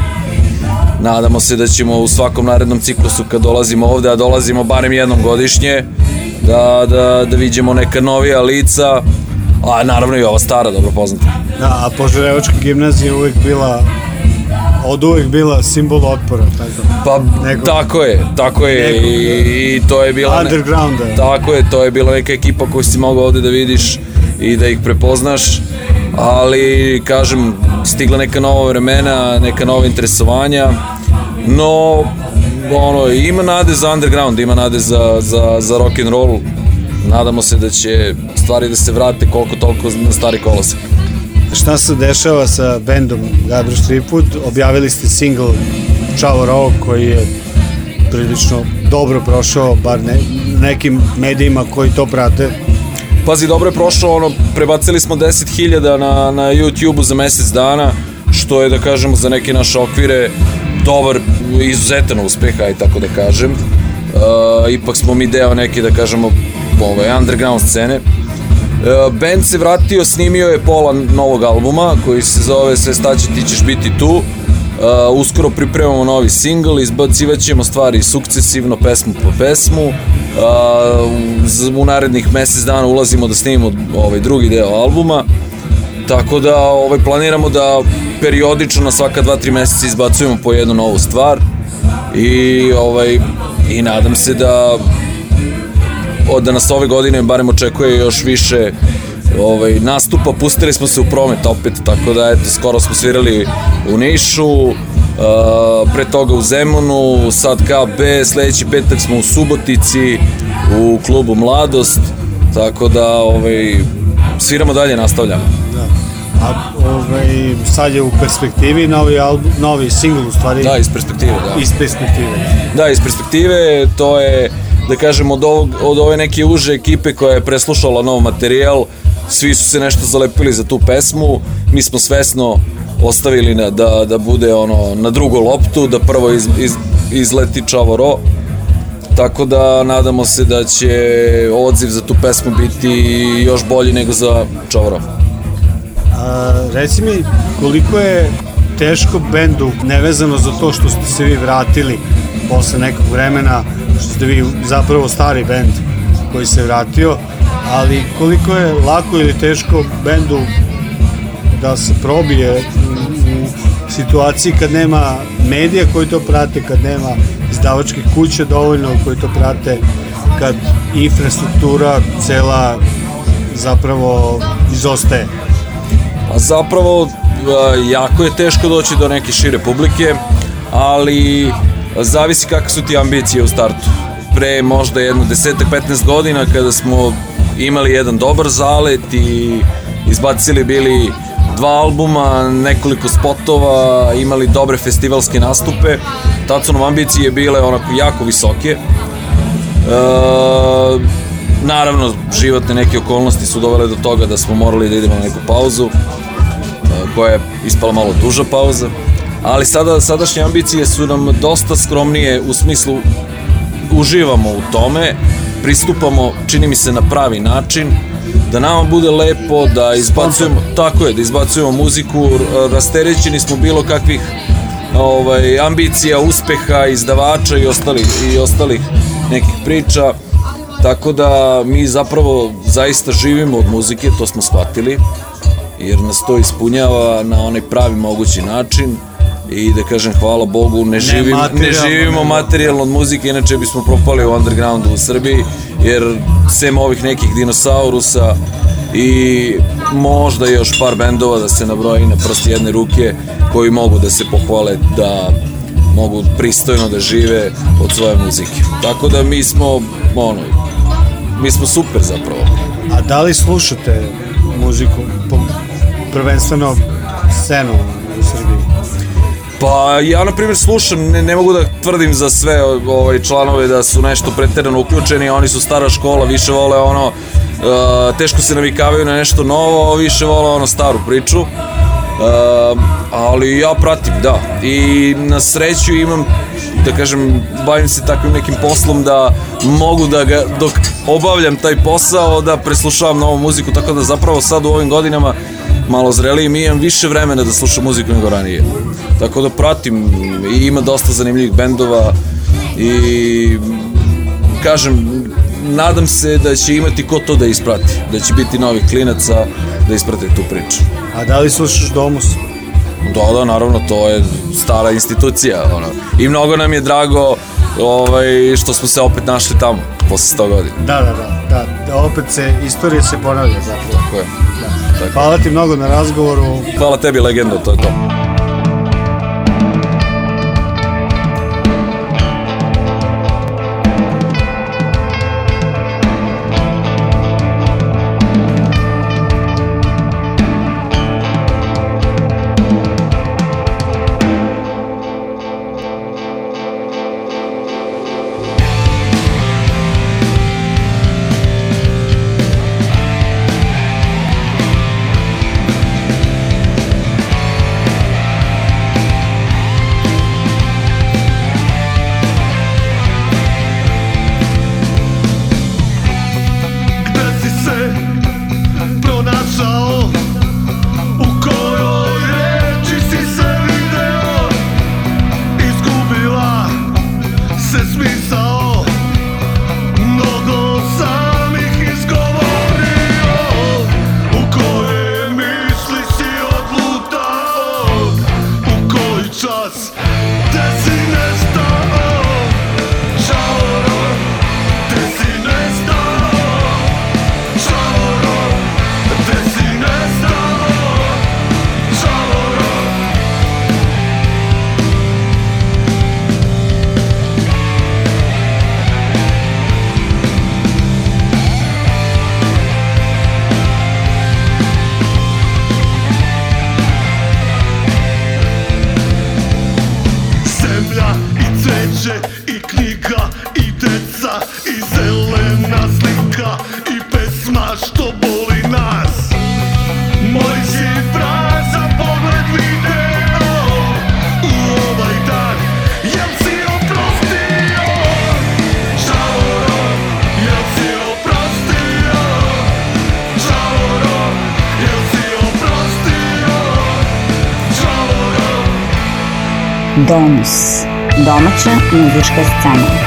nadamo se da ćemo u svakom narednom ciklusu kad dolazimo ovde, a dolazimo barem jednom godišnje, da, da, da vidimo neka novija lica, a naravno i ova stara, dobro poznata. Da, a Požarevačka gimnazija je uvek bila od uvek bila simbol otpora. Tako. Da. Pa Nekog, tako je, tako je nekog, i, i to je bila... Undergrounda. Ne, da. tako je, to je bila neka ekipa koju si mogao ovde da vidiš i da ih prepoznaš, ali kažem, stigla neka nova vremena, neka nova interesovanja, no ono, ima nade za underground, ima nade za, za, za rock and roll. Nadamo se da će stvari da se vrate koliko toliko na stari kolosek. Šta se dešava sa bendom Gabroš Triput? Objavili ste singl Čao Rao koji je prilično dobro prošao, bar ne, nekim medijima koji to prate. Pazi, dobro je prošao, ono, prebacili smo 10.000 na, na YouTube-u za mesec dana, što je, da kažemo, za neke naše okvire dobar, izuzetan uspeh, aj tako da kažem. Uh, ipak smo mi deo neke, da kažemo, ove, underground scene. E, band se vratio, snimio je pola novog albuma koji se zove Sve staće ti ćeš biti tu. Uh, uskoro pripremamo novi single, izbacivaćemo stvari sukcesivno, pesmu po pesmu. Uh, u narednih mesec dana ulazimo da snimimo ovaj drugi deo albuma. Tako da ovaj, planiramo da periodično na svaka 2-3 meseca izbacujemo po jednu novu stvar i ovaj i nadam se da da nas ove godine barem očekuje još više ovaj, nastupa, pustili smo se u promet opet, tako da eto, skoro smo svirali u Nišu, uh, pre toga u Zemunu, sad KB, sledeći petak smo u Subotici, u klubu Mladost, tako da ovaj, sviramo dalje, nastavljamo. Da. A ovaj, sad je u perspektivi novi, album, novi single u stvari. Da, iz perspektive, da. Iz perspektive. Da, iz perspektive, to je da kažem, od, ovog, od ove neke uže ekipe koja je preslušala nov materijal, svi su se nešto zalepili za tu pesmu, mi smo svesno ostavili na, da, da bude ono na drugu loptu, da prvo iz, iz, izleti Čavoro, tako da nadamo se da će odziv za tu pesmu biti još bolji nego za Čavoro. A, reci mi, koliko je teško bendu nevezano za to što ste se vi vratili posle nekog vremena što ste vi zapravo stari bend koji se vratio, ali koliko je lako ili teško bendu da se probije u situaciji kad nema medija koji to prate, kad nema izdavačkih kuća dovoljno koji to prate, kad infrastruktura cela zapravo izostaje? Pa zapravo jako je teško doći do neke šire publike, ali zavisi kakve su ti ambicije u startu. Pre možda jedno 10-15 godina kada smo imali jedan dobar zalet i izbacili bili dva albuma, nekoliko spotova, imali dobre festivalske nastupe. Tad su nam ambicije bile onako jako visoke. E, naravno, životne neke okolnosti su dovele do toga da smo morali da idemo na neku pauzu, e, koja je ispala malo duža pauza ali sada sadašnje ambicije su nam dosta skromnije u smislu uživamo u tome, pristupamo, čini mi se, na pravi način, da nama bude lepo, da izbacujemo, Spontan. tako je, da izbacujemo muziku, rasterećeni smo bilo kakvih ovaj, ambicija, uspeha, izdavača i ostalih, i ostalih nekih priča, tako da mi zapravo zaista živimo od muzike, to smo shvatili, jer nas to ispunjava na onaj pravi mogući način, i da kažem hvala Bogu ne, živim, ne, ne živimo materijalno od muzike, inače bismo propali u undergroundu u Srbiji, jer sem ovih nekih dinosaurusa i možda još par bendova da se nabroji na prst jedne ruke koji mogu da se pohvale da mogu pristojno da žive od svoje muzike. Tako da mi smo, ono, mi smo super zapravo. A da li slušate muziku, prvenstveno scenu u Srbiji? Pa ja na primjer slušam, ne, ne mogu da tvrdim za sve ovaj, članove da su nešto preterano uključeni, oni su stara škola, više vole ono, uh, teško se navikavaju na nešto novo, više vole ono staru priču. Uh, ali ja pratim, da. I na sreću imam, da kažem, bavim se takvim nekim poslom da mogu da ga, dok obavljam taj posao, da preslušavam novu muziku, tako da zapravo sad u ovim godinama uh, malo zreliji, mi imam više vremena da slušam muziku nego ranije. Tako da pratim ima dosta zanimljivih bendova i kažem, nadam se da će imati ko to da isprati, da će biti novih klinaca da isprate tu priču. A da li slušaš Domus? Da, da, naravno, to je stara institucija, ono. I mnogo nam je drago ovaj, što smo se opet našli tamo, posle 100 godina. Da, da, da, da, opet se, istorija se ponavlja zapravo. Tako je. Tako. Hvala ti mnogo na razgovoru. Hvala tebi, legendo, to je to. Плюс. Домаќа музичка сцена.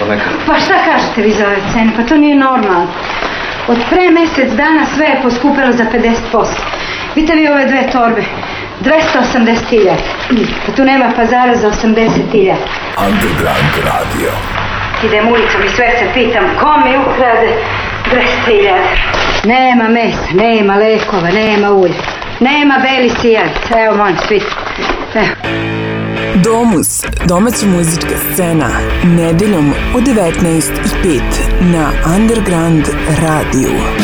ponekad. Pa šta kažete vi za ove cene? Pa to nije normalno. Od pre mjesec dana sve je poskupilo za 50%. Vidite vi ove dve torbe. 280.000. Pa tu nema pazara za 80.000. Underground radio. Idem ulicom i sve se pitam ko mi ukrade 200.000. Nema mesa, nema lekova, nema ulja. Nema beli sijac. Evo, moj, pitam. Evo. Domus, domaća muzička scena, nedeljom u 19.05 na Underground radiju.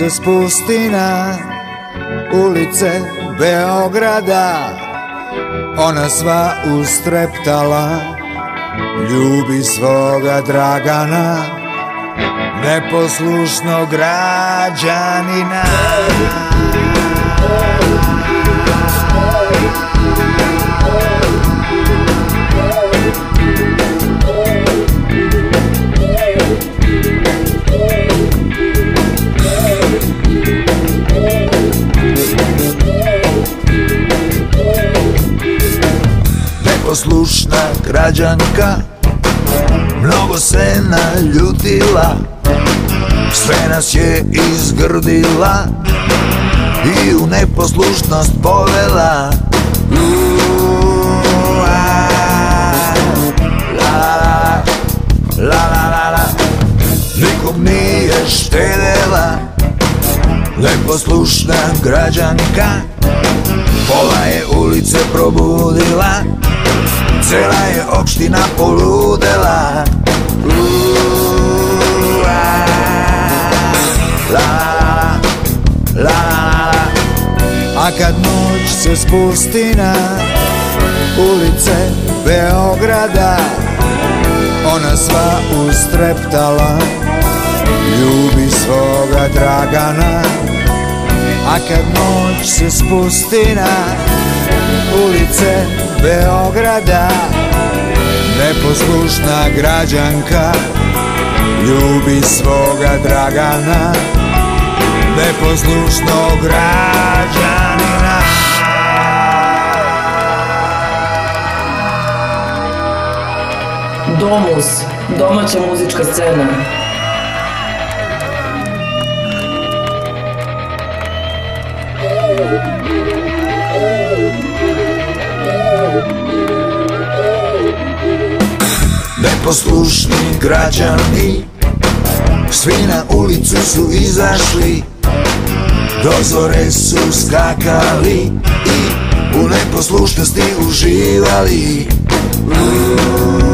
se spusti na ulice Beograda Ona sva ustreptala Ljubi svoga Dragana Neposlušno građanina Neposlušno građanina poslušna građanka Mnogo se naljutila Sve nas je izgrdila I u neposlušnost povela Lula, la, la, la, la, Nikom nije štedela Neposlušna građanka Pola je ulice probudila Cela je opština poludela la, la, la, A kad noć se spusti na ulice Beograda Ona sva ustreptala Ljubi svoga Dragana A kad noć se spusti na ulice Beograda Neposlušna građanka Ljubi svoga Dragana Neposlušnog građanina Domus, domaća muzička scena Thank you. poslušni građani Svi na ulicu su izašli Dozore su skakali I u neposlušnosti uživali Uuu.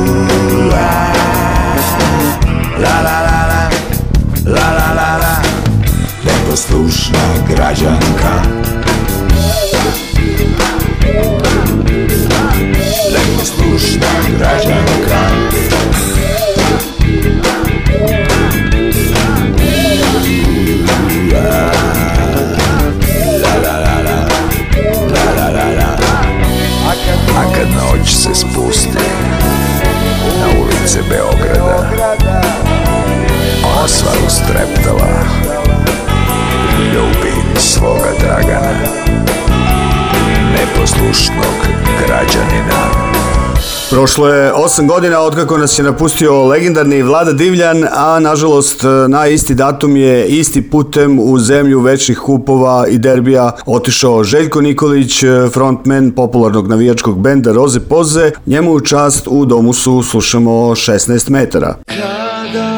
Prošlo je 8 godina otkako nas je napustio legendarni Vlada Divljan, a nažalost e, na isti datum je isti putem u zemlju večnih kupova i derbija otišao Željko Nikolić, e, frontman popularnog navijačkog benda Roze Poze. Njemu u čast u domu su slušamo 16 metara. Kada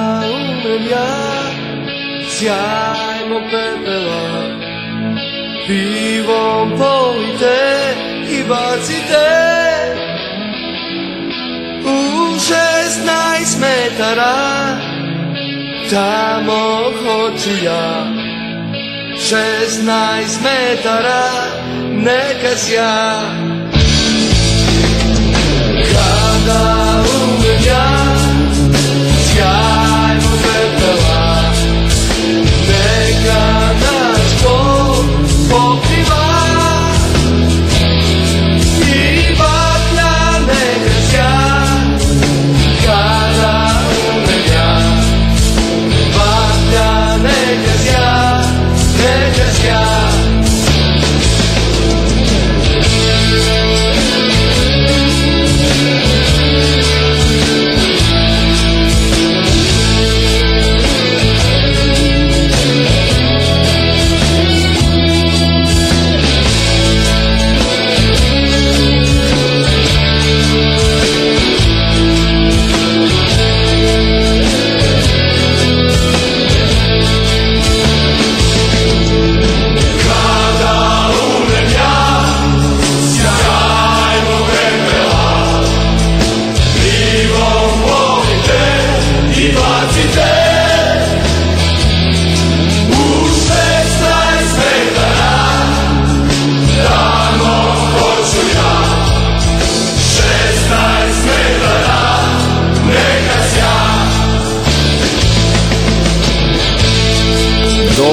σμέταρα τα μοχωτσιά Σεσνά η σμέταρα νεκασιά ναι, Κάτα ουδιά σκιά υποφεύτερα νεκασιά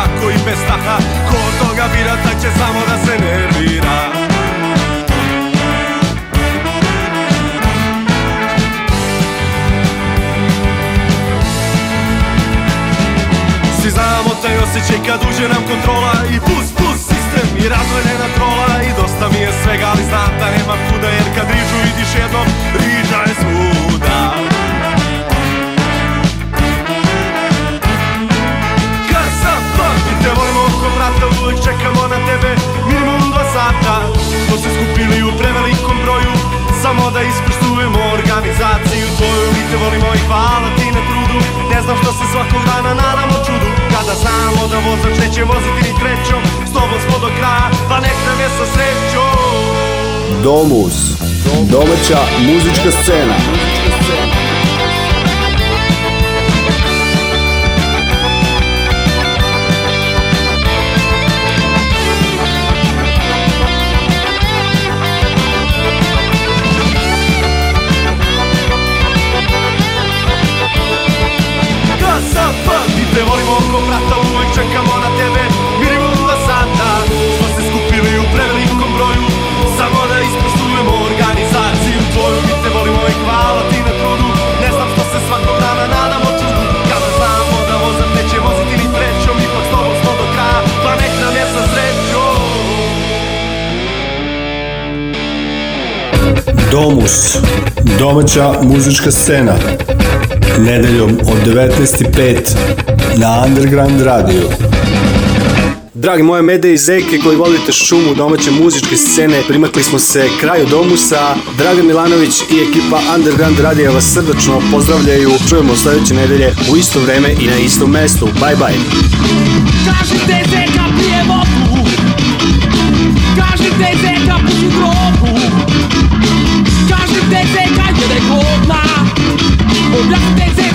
tako i bez taha Ko toga bira, tak će samo da se nervira Svi znamo taj osjećaj kad uđe nam kontrola I pus, pus, sistem i razvoljena trola I dosta mi je svega, ali znam da nema kuda Jer kad rižu vidiš jednom sebe minimum dva sata To se skupili u prevelikom broju Samo da ispoštujemo organizaciju tvoju Mi te volimo i hvala ti na trudu Ne znam što se svakog dana nadamo čudu Kada znamo da vozač neće voziti ni trećom S tobom smo do kraja, pa nek nam je sa srećom Domus Domaća muzička scena. Muzička scena. vrata uvek čekamo na tebe Minimum dva sata Smo se skupili u prevelikom broju Samo da ispoštujemo organizaciju tvoju Mi te volimo i hvala ti na trudu Ne znam što se svakog dana nadamo čudu Kada znamo da vozom neće voziti ni trećom Ipak s tobom smo do kraja Pa nek nam je sa srećom Domus, domaća muzička scena, nedeljom od 19.05 na Underground Radio. Dragi moje mede i zeke koji volite šumu domaće muzičke scene, primakli smo se kraju domusa. sa Dragan Milanović i ekipa Underground Radio vas srdačno pozdravljaju. Čujemo sledeće nedelje u isto vreme i na istom mestu. Bye bye. Kažite zeka pije vodu Kažite zeka puši drogu Kažite zeka jede godna Objasnite zeka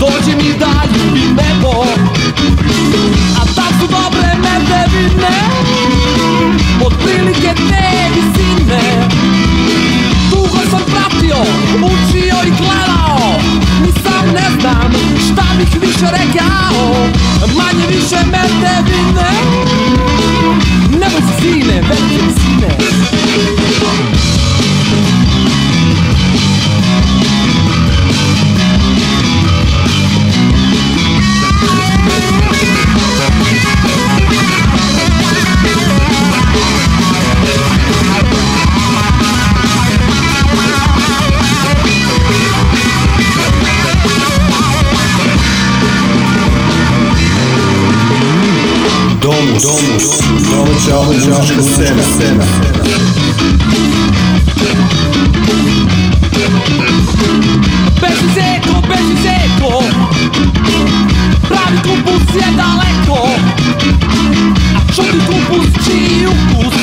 Dođi mi dalje i nebo A tak su dobre medevine Od prilike te visine Dugo sam pratio, učio i gledao Ni sam ne znam šta bih više rekao Manje više medevine Nemoj se sine, velike sine Domus, Domus, Domus, Domus, Domus, cena, cena. Peixe seco, peixe seco Bravo com o é daleco Chute combustíveis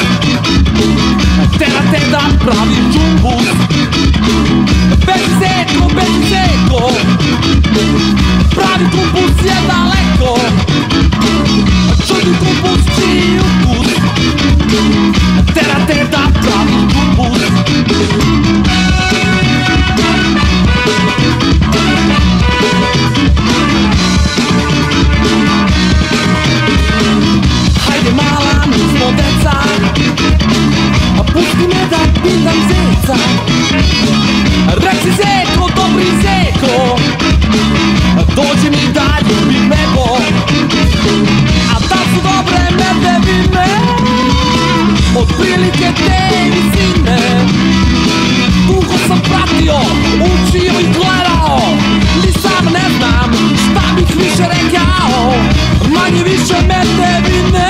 Terra, terra, bravo e jumbos Peixe seco, peixe seco Bravo com você é daleco incombustível Terra tenta pra mim do i ne da pitam zeca Reci zeko, dobri zeko Dođi mi da ljubim nebo A da su dobre mene vime Od prilike te visine Dugo sam pratio, učio i gledao Ni sam ne znam šta bih više rekao Manje više mene vine